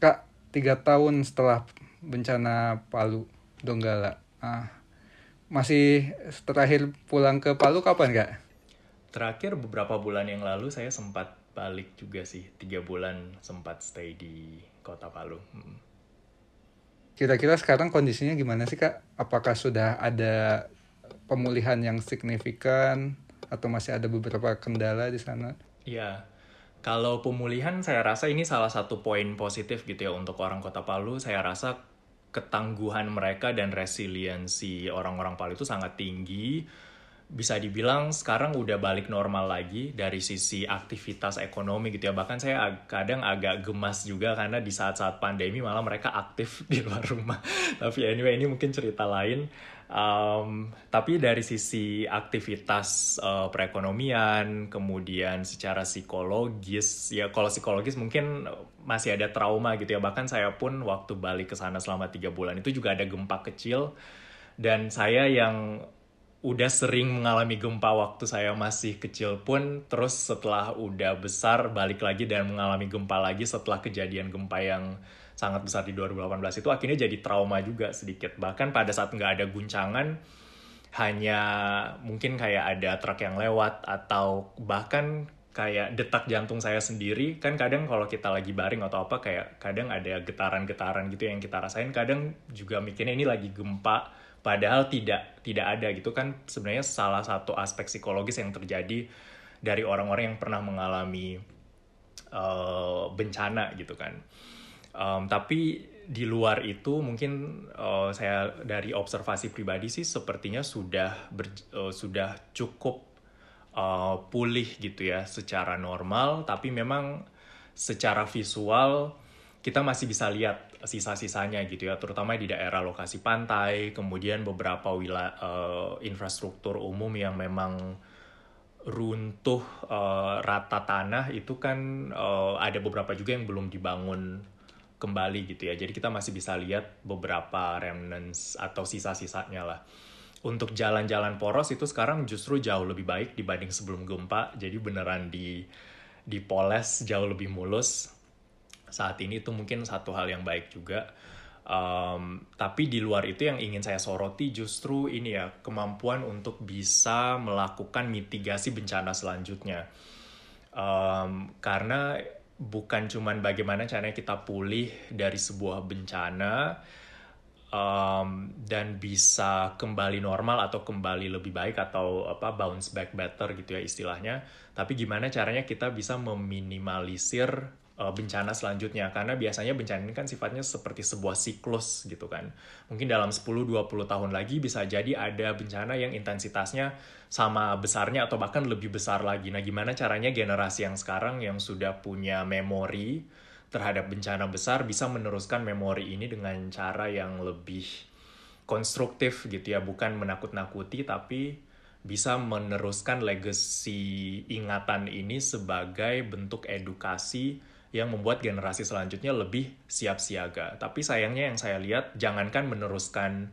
Kak, tiga tahun setelah bencana Palu Donggala, uh, masih terakhir pulang ke Palu kapan kak? Terakhir beberapa bulan yang lalu saya sempat balik juga sih tiga bulan sempat stay di kota Palu. Kira-kira sekarang kondisinya gimana sih kak? Apakah sudah ada pemulihan yang signifikan atau masih ada beberapa kendala di sana? Iya, kalau pemulihan saya rasa ini salah satu poin positif gitu ya untuk orang kota Palu. Saya rasa ketangguhan mereka dan resiliensi orang-orang Palu itu sangat tinggi bisa dibilang sekarang udah balik normal lagi dari sisi aktivitas ekonomi gitu ya. Bahkan saya ag kadang agak gemas juga karena di saat-saat pandemi malah mereka aktif di luar rumah. tapi anyway ini mungkin cerita lain. Um, tapi dari sisi aktivitas uh, perekonomian, kemudian secara psikologis, ya kalau psikologis mungkin masih ada trauma gitu ya. Bahkan saya pun waktu balik ke sana selama tiga bulan itu juga ada gempa kecil dan saya yang udah sering mengalami gempa waktu saya masih kecil pun terus setelah udah besar balik lagi dan mengalami gempa lagi setelah kejadian gempa yang sangat besar di 2018 itu akhirnya jadi trauma juga sedikit. Bahkan pada saat nggak ada guncangan hanya mungkin kayak ada truk yang lewat atau bahkan kayak detak jantung saya sendiri. Kan kadang kalau kita lagi baring atau apa kayak kadang ada getaran-getaran gitu yang kita rasain. Kadang juga mikirnya ini lagi gempa padahal tidak tidak ada gitu kan. Sebenarnya salah satu aspek psikologis yang terjadi dari orang-orang yang pernah mengalami uh, bencana gitu kan. Um, tapi di luar itu mungkin uh, saya dari observasi pribadi sih sepertinya sudah ber, uh, sudah cukup uh, pulih gitu ya secara normal. Tapi memang secara visual kita masih bisa lihat sisa-sisanya gitu ya, terutama di daerah lokasi pantai, kemudian beberapa wilayah uh, infrastruktur umum yang memang runtuh uh, rata tanah itu kan uh, ada beberapa juga yang belum dibangun kembali gitu ya. Jadi kita masih bisa lihat beberapa remnants atau sisa-sisanya lah. Untuk jalan-jalan poros itu sekarang justru jauh lebih baik dibanding sebelum gempa. Jadi beneran di dipoles jauh lebih mulus saat ini itu mungkin satu hal yang baik juga. Um, tapi di luar itu yang ingin saya soroti justru ini ya kemampuan untuk bisa melakukan mitigasi bencana selanjutnya. Um, karena bukan cuman bagaimana caranya kita pulih dari sebuah bencana um, dan bisa kembali normal atau kembali lebih baik atau apa bounce back better gitu ya istilahnya. Tapi gimana caranya kita bisa meminimalisir uh, bencana selanjutnya karena biasanya bencana ini kan sifatnya seperti sebuah siklus gitu kan. Mungkin dalam 10-20 tahun lagi bisa jadi ada bencana yang intensitasnya sama besarnya atau bahkan lebih besar lagi. Nah, gimana caranya generasi yang sekarang yang sudah punya memori terhadap bencana besar bisa meneruskan memori ini dengan cara yang lebih konstruktif gitu ya, bukan menakut-nakuti tapi bisa meneruskan legacy ingatan ini sebagai bentuk edukasi yang membuat generasi selanjutnya lebih siap siaga. Tapi sayangnya yang saya lihat jangankan meneruskan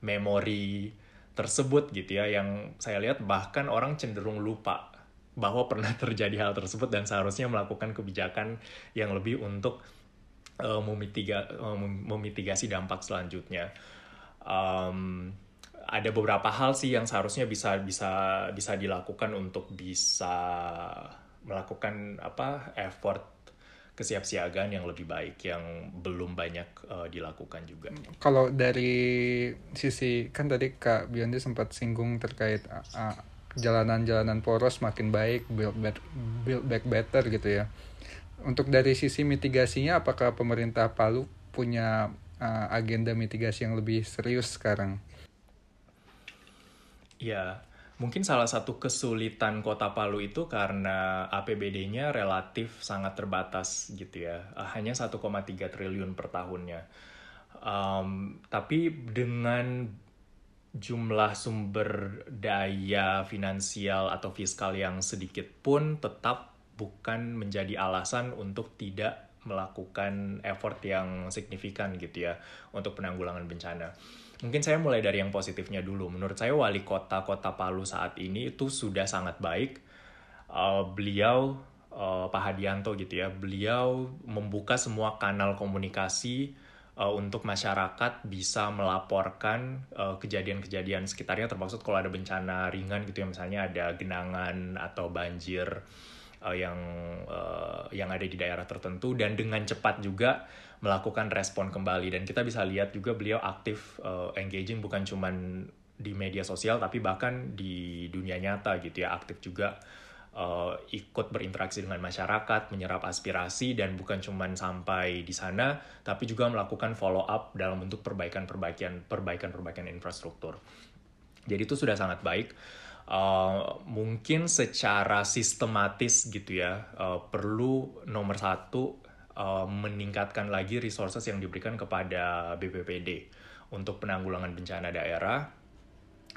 memori tersebut gitu ya yang saya lihat bahkan orang cenderung lupa bahwa pernah terjadi hal tersebut dan seharusnya melakukan kebijakan yang lebih untuk uh, memitiga, uh, memitigasi dampak selanjutnya. Um, ada beberapa hal sih yang seharusnya bisa bisa bisa dilakukan untuk bisa melakukan apa effort kesiapsiagaan yang lebih baik yang belum banyak uh, dilakukan juga. Kalau dari sisi kan tadi Kak Biondi sempat singgung terkait uh, jalanan-jalanan poros makin baik, build back, build back better gitu ya. Untuk dari sisi mitigasinya, apakah pemerintah Palu punya uh, agenda mitigasi yang lebih serius sekarang? Ya, Mungkin salah satu kesulitan kota Palu itu karena APBD-nya relatif sangat terbatas gitu ya. Hanya 1,3 triliun per tahunnya. Um, tapi dengan jumlah sumber daya finansial atau fiskal yang sedikit pun tetap bukan menjadi alasan untuk tidak melakukan effort yang signifikan gitu ya untuk penanggulangan bencana. Mungkin saya mulai dari yang positifnya dulu. Menurut saya wali kota kota Palu saat ini itu sudah sangat baik. Uh, beliau uh, Pak Hadianto gitu ya, beliau membuka semua kanal komunikasi uh, untuk masyarakat bisa melaporkan kejadian-kejadian uh, sekitarnya termasuk kalau ada bencana ringan gitu ya misalnya ada genangan atau banjir uh, yang uh, yang ada di daerah tertentu dan dengan cepat juga melakukan respon kembali dan kita bisa lihat juga beliau aktif uh, engaging bukan cuman di media sosial tapi bahkan di dunia nyata gitu ya aktif juga uh, ikut berinteraksi dengan masyarakat, menyerap aspirasi dan bukan cuman sampai di sana tapi juga melakukan follow up dalam bentuk perbaikan-perbaikan perbaikan-perbaikan infrastruktur. Jadi itu sudah sangat baik. Uh, mungkin secara sistematis gitu ya uh, perlu nomor satu uh, meningkatkan lagi resources yang diberikan kepada BPPD untuk penanggulangan bencana daerah.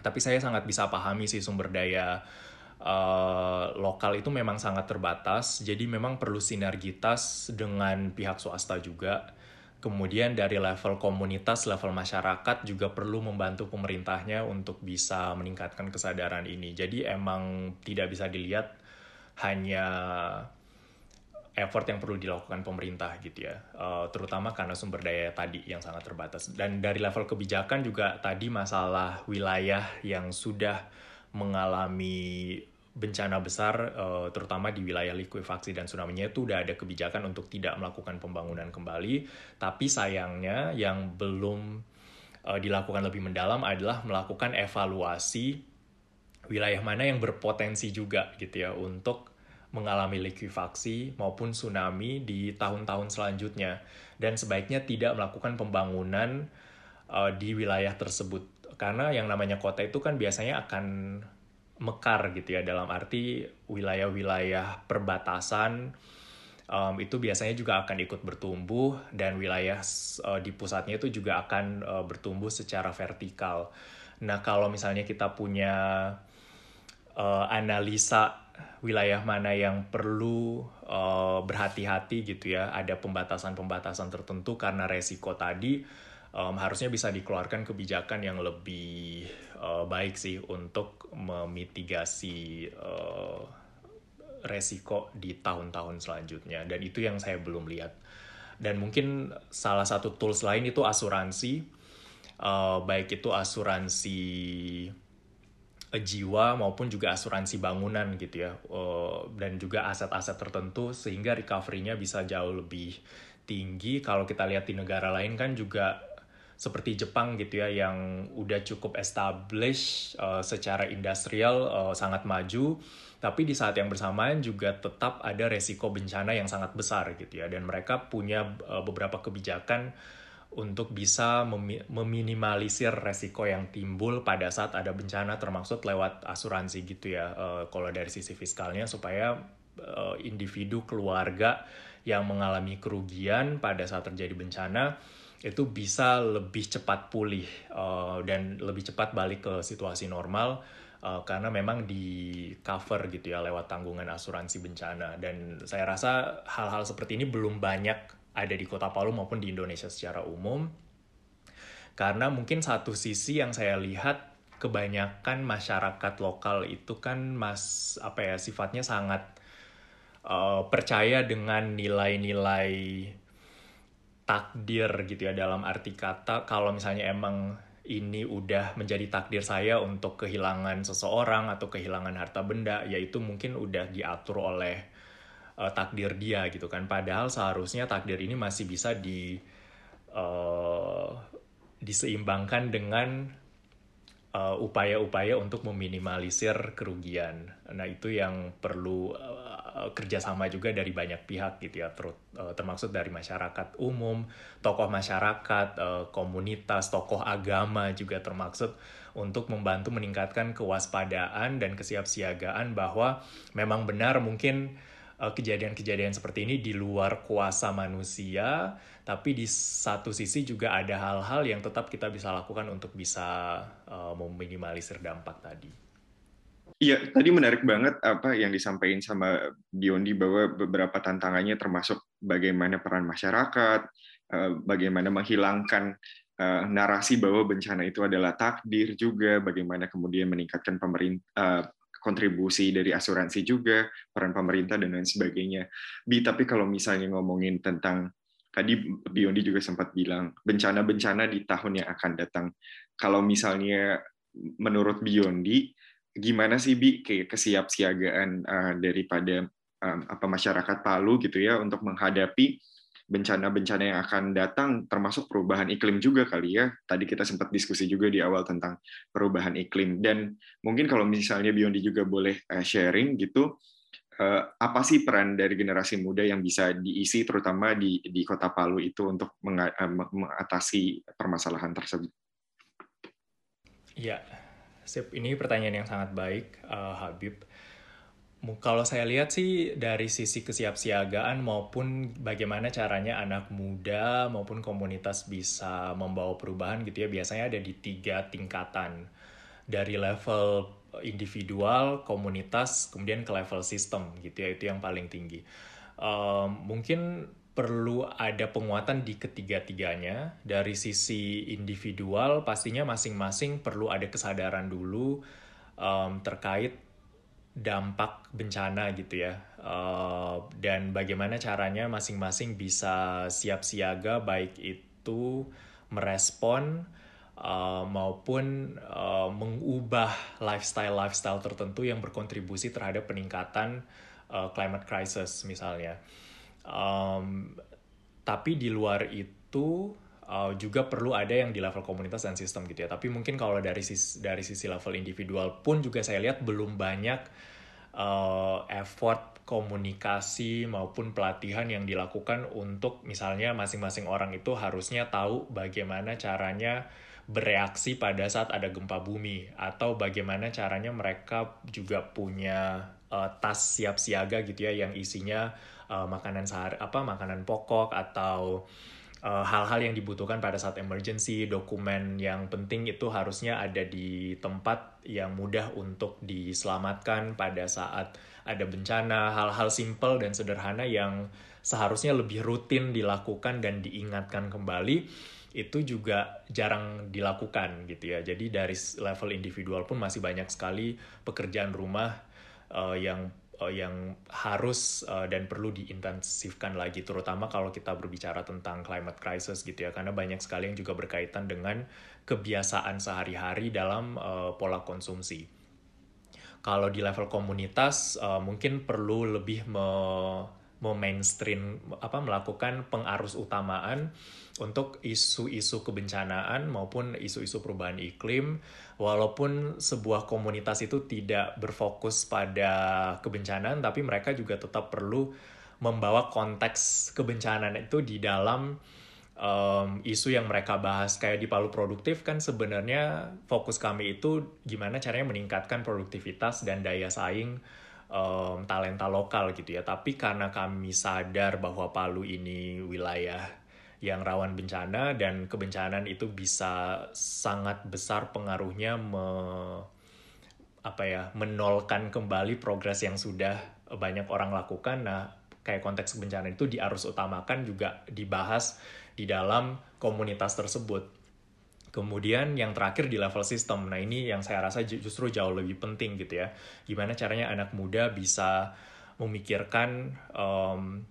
Tapi saya sangat bisa pahami sih sumber daya uh, lokal itu memang sangat terbatas, jadi memang perlu sinergitas dengan pihak swasta juga. Kemudian dari level komunitas, level masyarakat juga perlu membantu pemerintahnya untuk bisa meningkatkan kesadaran ini. Jadi emang tidak bisa dilihat hanya effort yang perlu dilakukan pemerintah gitu ya, uh, terutama karena sumber daya tadi yang sangat terbatas. Dan dari level kebijakan juga tadi masalah wilayah yang sudah mengalami bencana besar, uh, terutama di wilayah likuifaksi dan tsunami-nya itu udah ada kebijakan untuk tidak melakukan pembangunan kembali. Tapi sayangnya yang belum uh, dilakukan lebih mendalam adalah melakukan evaluasi wilayah mana yang berpotensi juga gitu ya untuk mengalami likuifaksi maupun tsunami di tahun-tahun selanjutnya dan sebaiknya tidak melakukan pembangunan uh, di wilayah tersebut karena yang namanya kota itu kan biasanya akan mekar gitu ya dalam arti wilayah-wilayah perbatasan um, itu biasanya juga akan ikut bertumbuh dan wilayah uh, di pusatnya itu juga akan uh, bertumbuh secara vertikal. Nah kalau misalnya kita punya uh, analisa wilayah mana yang perlu uh, berhati-hati gitu ya, ada pembatasan-pembatasan tertentu karena resiko tadi um, harusnya bisa dikeluarkan kebijakan yang lebih uh, baik sih untuk memitigasi uh, resiko di tahun-tahun selanjutnya. Dan itu yang saya belum lihat. Dan mungkin salah satu tools lain itu asuransi. Uh, baik itu asuransi jiwa maupun juga asuransi bangunan gitu ya. Uh, dan juga aset-aset tertentu sehingga recovery-nya bisa jauh lebih tinggi. Kalau kita lihat di negara lain kan juga seperti Jepang gitu ya yang udah cukup established uh, secara industrial sangat maju. Tapi di saat yang bersamaan juga tetap ada resiko bencana yang sangat besar gitu ya. Dan mereka punya beberapa kebijakan untuk bisa meminimalisir resiko yang timbul pada saat ada bencana termasuk lewat asuransi gitu ya uh, kalau dari sisi fiskalnya supaya uh, individu keluarga yang mengalami kerugian pada saat terjadi bencana itu bisa lebih cepat pulih uh, dan lebih cepat balik ke situasi normal uh, karena memang di cover gitu ya lewat tanggungan asuransi bencana. Dan saya rasa hal-hal seperti ini belum banyak ada di Kota Palu maupun di Indonesia secara umum. Karena mungkin satu sisi yang saya lihat kebanyakan masyarakat lokal itu kan mas apa ya sifatnya sangat uh, percaya dengan nilai-nilai takdir gitu ya dalam arti kata kalau misalnya emang ini udah menjadi takdir saya untuk kehilangan seseorang atau kehilangan harta benda yaitu mungkin udah diatur oleh uh, takdir dia gitu kan. Padahal seharusnya takdir ini masih bisa di uh, diseimbangkan dengan upaya upaya-upaya untuk meminimalisir kerugian. Nah itu yang perlu uh, Eh, kerjasama juga dari banyak pihak gitu ya, ter uh, termasuk dari masyarakat umum, tokoh masyarakat, uh, komunitas, tokoh agama juga termaksud untuk membantu meningkatkan kewaspadaan dan kesiapsiagaan bahwa memang benar mungkin kejadian-kejadian seperti ini di luar kuasa manusia, tapi di satu sisi juga ada hal-hal yang tetap kita bisa lakukan untuk bisa uh, meminimalisir dampak tadi. Iya, tadi menarik banget apa yang disampaikan sama Biondi bahwa beberapa tantangannya termasuk bagaimana peran masyarakat, eh, bagaimana menghilangkan eh, narasi bahwa bencana itu adalah takdir juga, bagaimana kemudian meningkatkan pemerintah eh, kontribusi dari asuransi juga, peran pemerintah dan lain sebagainya. Bi, tapi kalau misalnya ngomongin tentang tadi Biondi juga sempat bilang bencana-bencana di tahun yang akan datang. Kalau misalnya menurut Biondi gimana sih bi kayak kesiapsiagaan uh, daripada um, apa masyarakat Palu gitu ya untuk menghadapi bencana-bencana yang akan datang termasuk perubahan iklim juga kali ya. Tadi kita sempat diskusi juga di awal tentang perubahan iklim dan mungkin kalau misalnya Biondi juga boleh uh, sharing gitu uh, apa sih peran dari generasi muda yang bisa diisi terutama di di Kota Palu itu untuk mengatasi permasalahan tersebut. Ya, Sip, ini pertanyaan yang sangat baik, uh, Habib. Kalau saya lihat sih dari sisi kesiapsiagaan maupun bagaimana caranya anak muda maupun komunitas bisa membawa perubahan gitu ya, biasanya ada di tiga tingkatan. Dari level individual, komunitas, kemudian ke level sistem gitu ya, itu yang paling tinggi. Um, mungkin perlu ada penguatan di ketiga-tiganya. Dari sisi individual, pastinya masing-masing perlu ada kesadaran dulu um, terkait dampak bencana gitu ya. Uh, dan bagaimana caranya masing-masing bisa siap siaga baik itu merespon uh, maupun uh, mengubah lifestyle-lifestyle tertentu yang berkontribusi terhadap peningkatan uh, climate crisis misalnya. Um, tapi di luar itu uh, juga perlu ada yang di level komunitas dan sistem gitu ya. Tapi mungkin kalau dari sisi dari sisi level individual pun juga saya lihat belum banyak uh, effort komunikasi maupun pelatihan yang dilakukan untuk misalnya masing-masing orang itu harusnya tahu bagaimana caranya bereaksi pada saat ada gempa bumi atau bagaimana caranya mereka juga punya uh, tas siap siaga gitu ya yang isinya uh, makanan sehari apa makanan pokok atau hal-hal uh, yang dibutuhkan pada saat emergency, dokumen yang penting itu harusnya ada di tempat yang mudah untuk diselamatkan pada saat ada bencana, hal-hal simple dan sederhana yang seharusnya lebih rutin dilakukan dan diingatkan kembali itu juga jarang dilakukan gitu ya. Jadi dari level individual pun masih banyak sekali pekerjaan rumah uh, yang uh, yang harus uh, dan perlu diintensifkan lagi terutama kalau kita berbicara tentang climate crisis gitu ya karena banyak sekali yang juga berkaitan dengan kebiasaan sehari-hari dalam uh, pola konsumsi. Kalau di level komunitas uh, mungkin perlu lebih me, me mainstream apa melakukan pengarus utamaan untuk isu-isu kebencanaan maupun isu-isu perubahan iklim walaupun sebuah komunitas itu tidak berfokus pada kebencanaan tapi mereka juga tetap perlu membawa konteks kebencanaan itu di dalam um, isu yang mereka bahas. Kayak di Palu Produktif kan sebenarnya fokus kami itu gimana caranya meningkatkan produktivitas dan daya saing um, talenta lokal gitu ya tapi karena kami sadar bahwa Palu ini wilayah yang rawan bencana dan kebencanaan itu bisa sangat besar pengaruhnya me, apa ya menolkan kembali progres yang sudah banyak orang lakukan. Nah, kayak konteks bencana itu diarus utamakan juga dibahas di dalam komunitas tersebut. Kemudian yang terakhir di level sistem. Nah, ini yang saya rasa justru jauh lebih penting gitu ya. Gimana caranya anak muda bisa memikirkan um,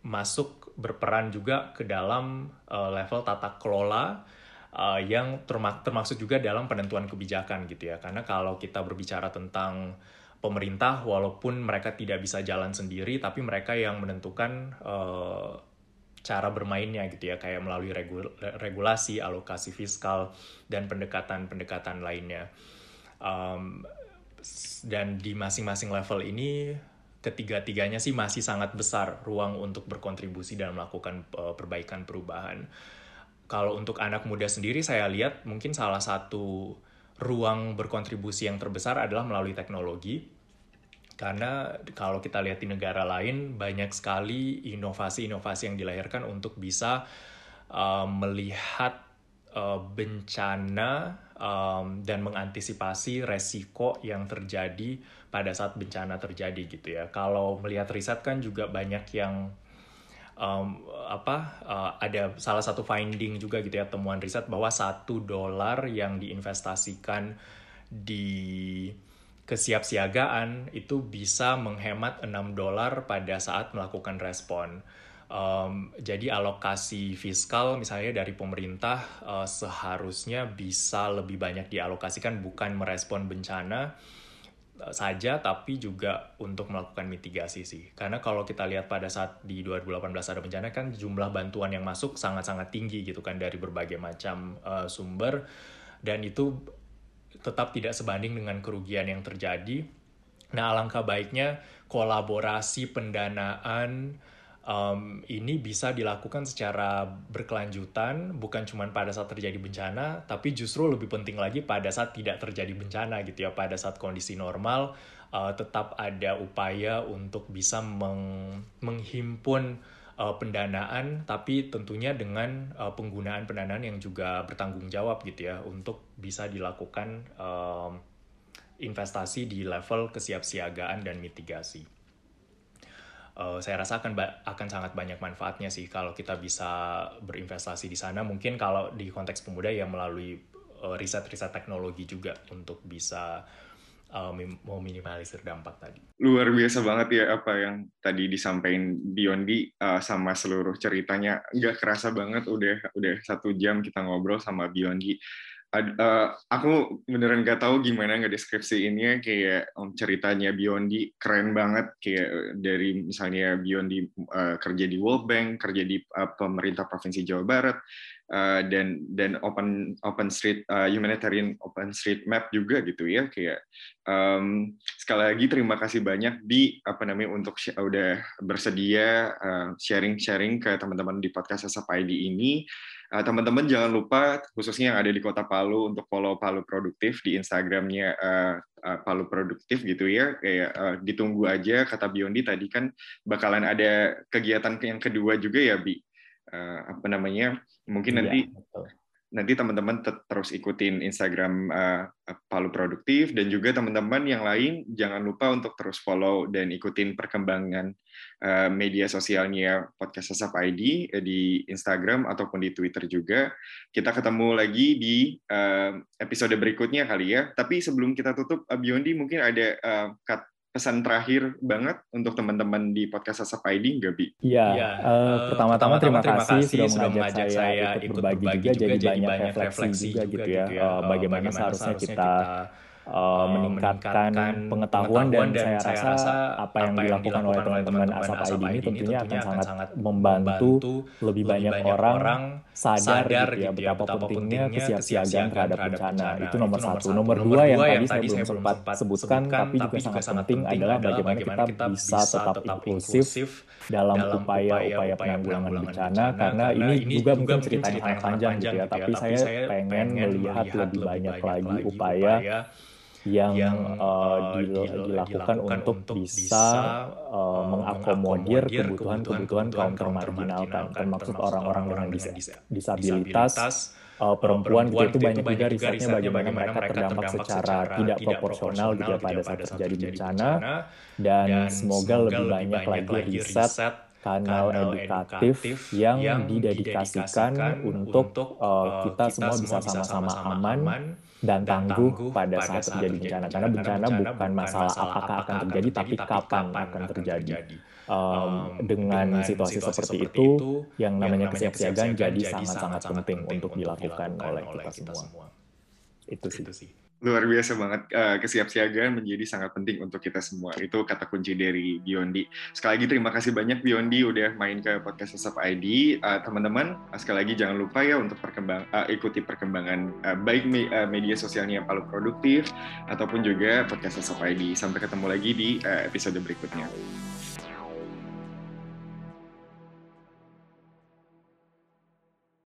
masuk berperan juga ke dalam uh, level tata kelola uh, yang termak termaksud juga dalam penentuan kebijakan gitu ya. Karena kalau kita berbicara tentang pemerintah, walaupun mereka tidak bisa jalan sendiri, tapi mereka yang menentukan uh, cara bermainnya gitu ya, kayak melalui regul regulasi, alokasi fiskal, dan pendekatan-pendekatan lainnya. Um, dan di masing-masing level ini ketiga-tiganya sih masih sangat besar ruang untuk berkontribusi dan melakukan uh, perbaikan perubahan. Kalau untuk anak muda sendiri saya lihat mungkin salah satu ruang berkontribusi yang terbesar adalah melalui teknologi. Karena kalau kita lihat di negara lain banyak sekali inovasi-inovasi yang dilahirkan untuk bisa uh, melihat uh, bencana um, dan mengantisipasi resiko yang terjadi pada saat bencana terjadi gitu ya. Kalau melihat riset kan juga banyak yang um, apa uh, ada salah satu finding juga gitu ya temuan riset bahwa satu dolar yang diinvestasikan di kesiapsiagaan itu bisa menghemat 6 dolar pada saat melakukan respon. Um, jadi alokasi fiskal misalnya dari pemerintah uh, seharusnya bisa lebih banyak dialokasikan bukan merespon bencana, saja tapi juga untuk melakukan mitigasi sih. Karena kalau kita lihat pada saat di 2018 ada bencana kan jumlah bantuan yang masuk sangat-sangat tinggi gitu kan dari berbagai macam uh, sumber dan itu tetap tidak sebanding dengan kerugian yang terjadi. Nah, alangkah baiknya kolaborasi pendanaan um, ini bisa dilakukan secara berkelanjutan, bukan cuma pada saat terjadi bencana, tapi justru lebih penting lagi pada saat tidak terjadi bencana gitu ya, pada saat kondisi normal uh, tetap ada upaya untuk bisa meng menghimpun uh, pendanaan, tapi tentunya dengan uh, penggunaan pendanaan yang juga bertanggung jawab gitu ya, untuk bisa dilakukan um, investasi di level kesiapsiagaan dan mitigasi. uh, saya rasa akan akan sangat banyak manfaatnya sih kalau kita bisa berinvestasi di sana. Mungkin kalau di konteks pemuda ya melalui uh, riset-riset teknologi juga untuk bisa uh, mau minimalisir dampak tadi. Luar biasa banget ya apa yang tadi disampaikan Biondi uh, sama seluruh ceritanya. Nggak kerasa banget udah udah satu jam kita ngobrol sama Biondi uh, aku beneran gak tahu gimana ngedeskripsiinnya kayak um, ceritanya Biondi keren banget kayak dari misalnya Biondi uh, kerja di World Bank, kerja di uh, pemerintah provinsi Jawa Barat uh, dan dan Open Open Street uh, Humanitarian Open Street Map juga gitu ya kayak um, sekali lagi terima kasih banyak di apa namanya untuk udah bersedia uh, ke teman-teman di podcast Asap ID ini. Eh, teman-teman jangan lupa khususnya yang ada di kota Palu untuk follow Palu Produktif di Instagramnya uh, uh, Palu Produktif gitu ya. Kayak uh, ditunggu aja kata Biondi tadi kan bakalan ada kegiatan yang kedua juga ya Bi uh, apa namanya mungkin iya, nanti betul nanti teman-teman terus ikutin Instagram uh, Palu Produktif dan juga teman-teman yang lain jangan lupa untuk terus follow dan ikutin perkembangan uh, media sosialnya podcast Sesap ID di Instagram ataupun di Twitter juga. Kita ketemu lagi di uh, episode berikutnya kali ya. Tapi sebelum kita tutup, Biondi mungkin ada uh, cut pesan terakhir banget untuk teman-teman di podcast Asap ID nggak Bi? Iya, ya, uh, pertama-tama terima, terima kasih sudah mengajak saya ikut berbagi juga, jadi banyak refleksi juga gitu ya, gitu ya. Uh, bagaimana, bagaimana seharusnya kita uh, meningkatkan pengetahuan, dan, dan saya rasa apa yang dilakukan oleh teman-teman Asap ID ini tentunya akan sangat membantu lebih banyak orang sadar gitu ya betapa pentingnya kesiapsiagaan terhadap bencana. Itu nomor satu. Nomor dua yang tadi saya belum sempat sebutkan tapi juga sangat penting adalah bagaimana kita bisa tetap inklusif dalam upaya-upaya penanggulangan bencana karena ini juga mungkin ceritanya sangat panjang gitu ya. tapi saya pengen melihat lebih banyak lagi upaya yang, yang uh, dilakukan untuk bisa uh, mengakomodir kebutuhan-kebutuhan kaum termarginalkan, termasuk orang-orang dengan disabilitas, uh, perempuan gitu itu banyak juga risetnya bagaimana mereka terdampak secara tidak proporsional gitu ya pada saat terjadi bencana. dan semoga lebih banyak lagi riset kanal edukatif yang didedikasikan untuk uh, kita semua bisa sama-sama aman dan tangguh pada saat terjadi bencana. Karena bencana bukan masalah apakah akan terjadi tapi kapan akan terjadi. um, dengan situasi seperti itu yang namanya kesiapsiagaan jadi sangat-sangat penting untuk dilakukan oleh kita semua. itu sih luar biasa banget uh, kesiapsiagaan menjadi sangat penting untuk kita semua. Itu kata kunci dari Biondi. Sekali lagi terima kasih banyak Biondi udah main ke podcast Sesap ID uh, teman-teman sekali lagi jangan lupa ya untuk perkembang uh, ikuti perkembangan baik me media sosialnya Palu Produktif ataupun juga podcast Sesap ID sampai ketemu lagi di episode berikutnya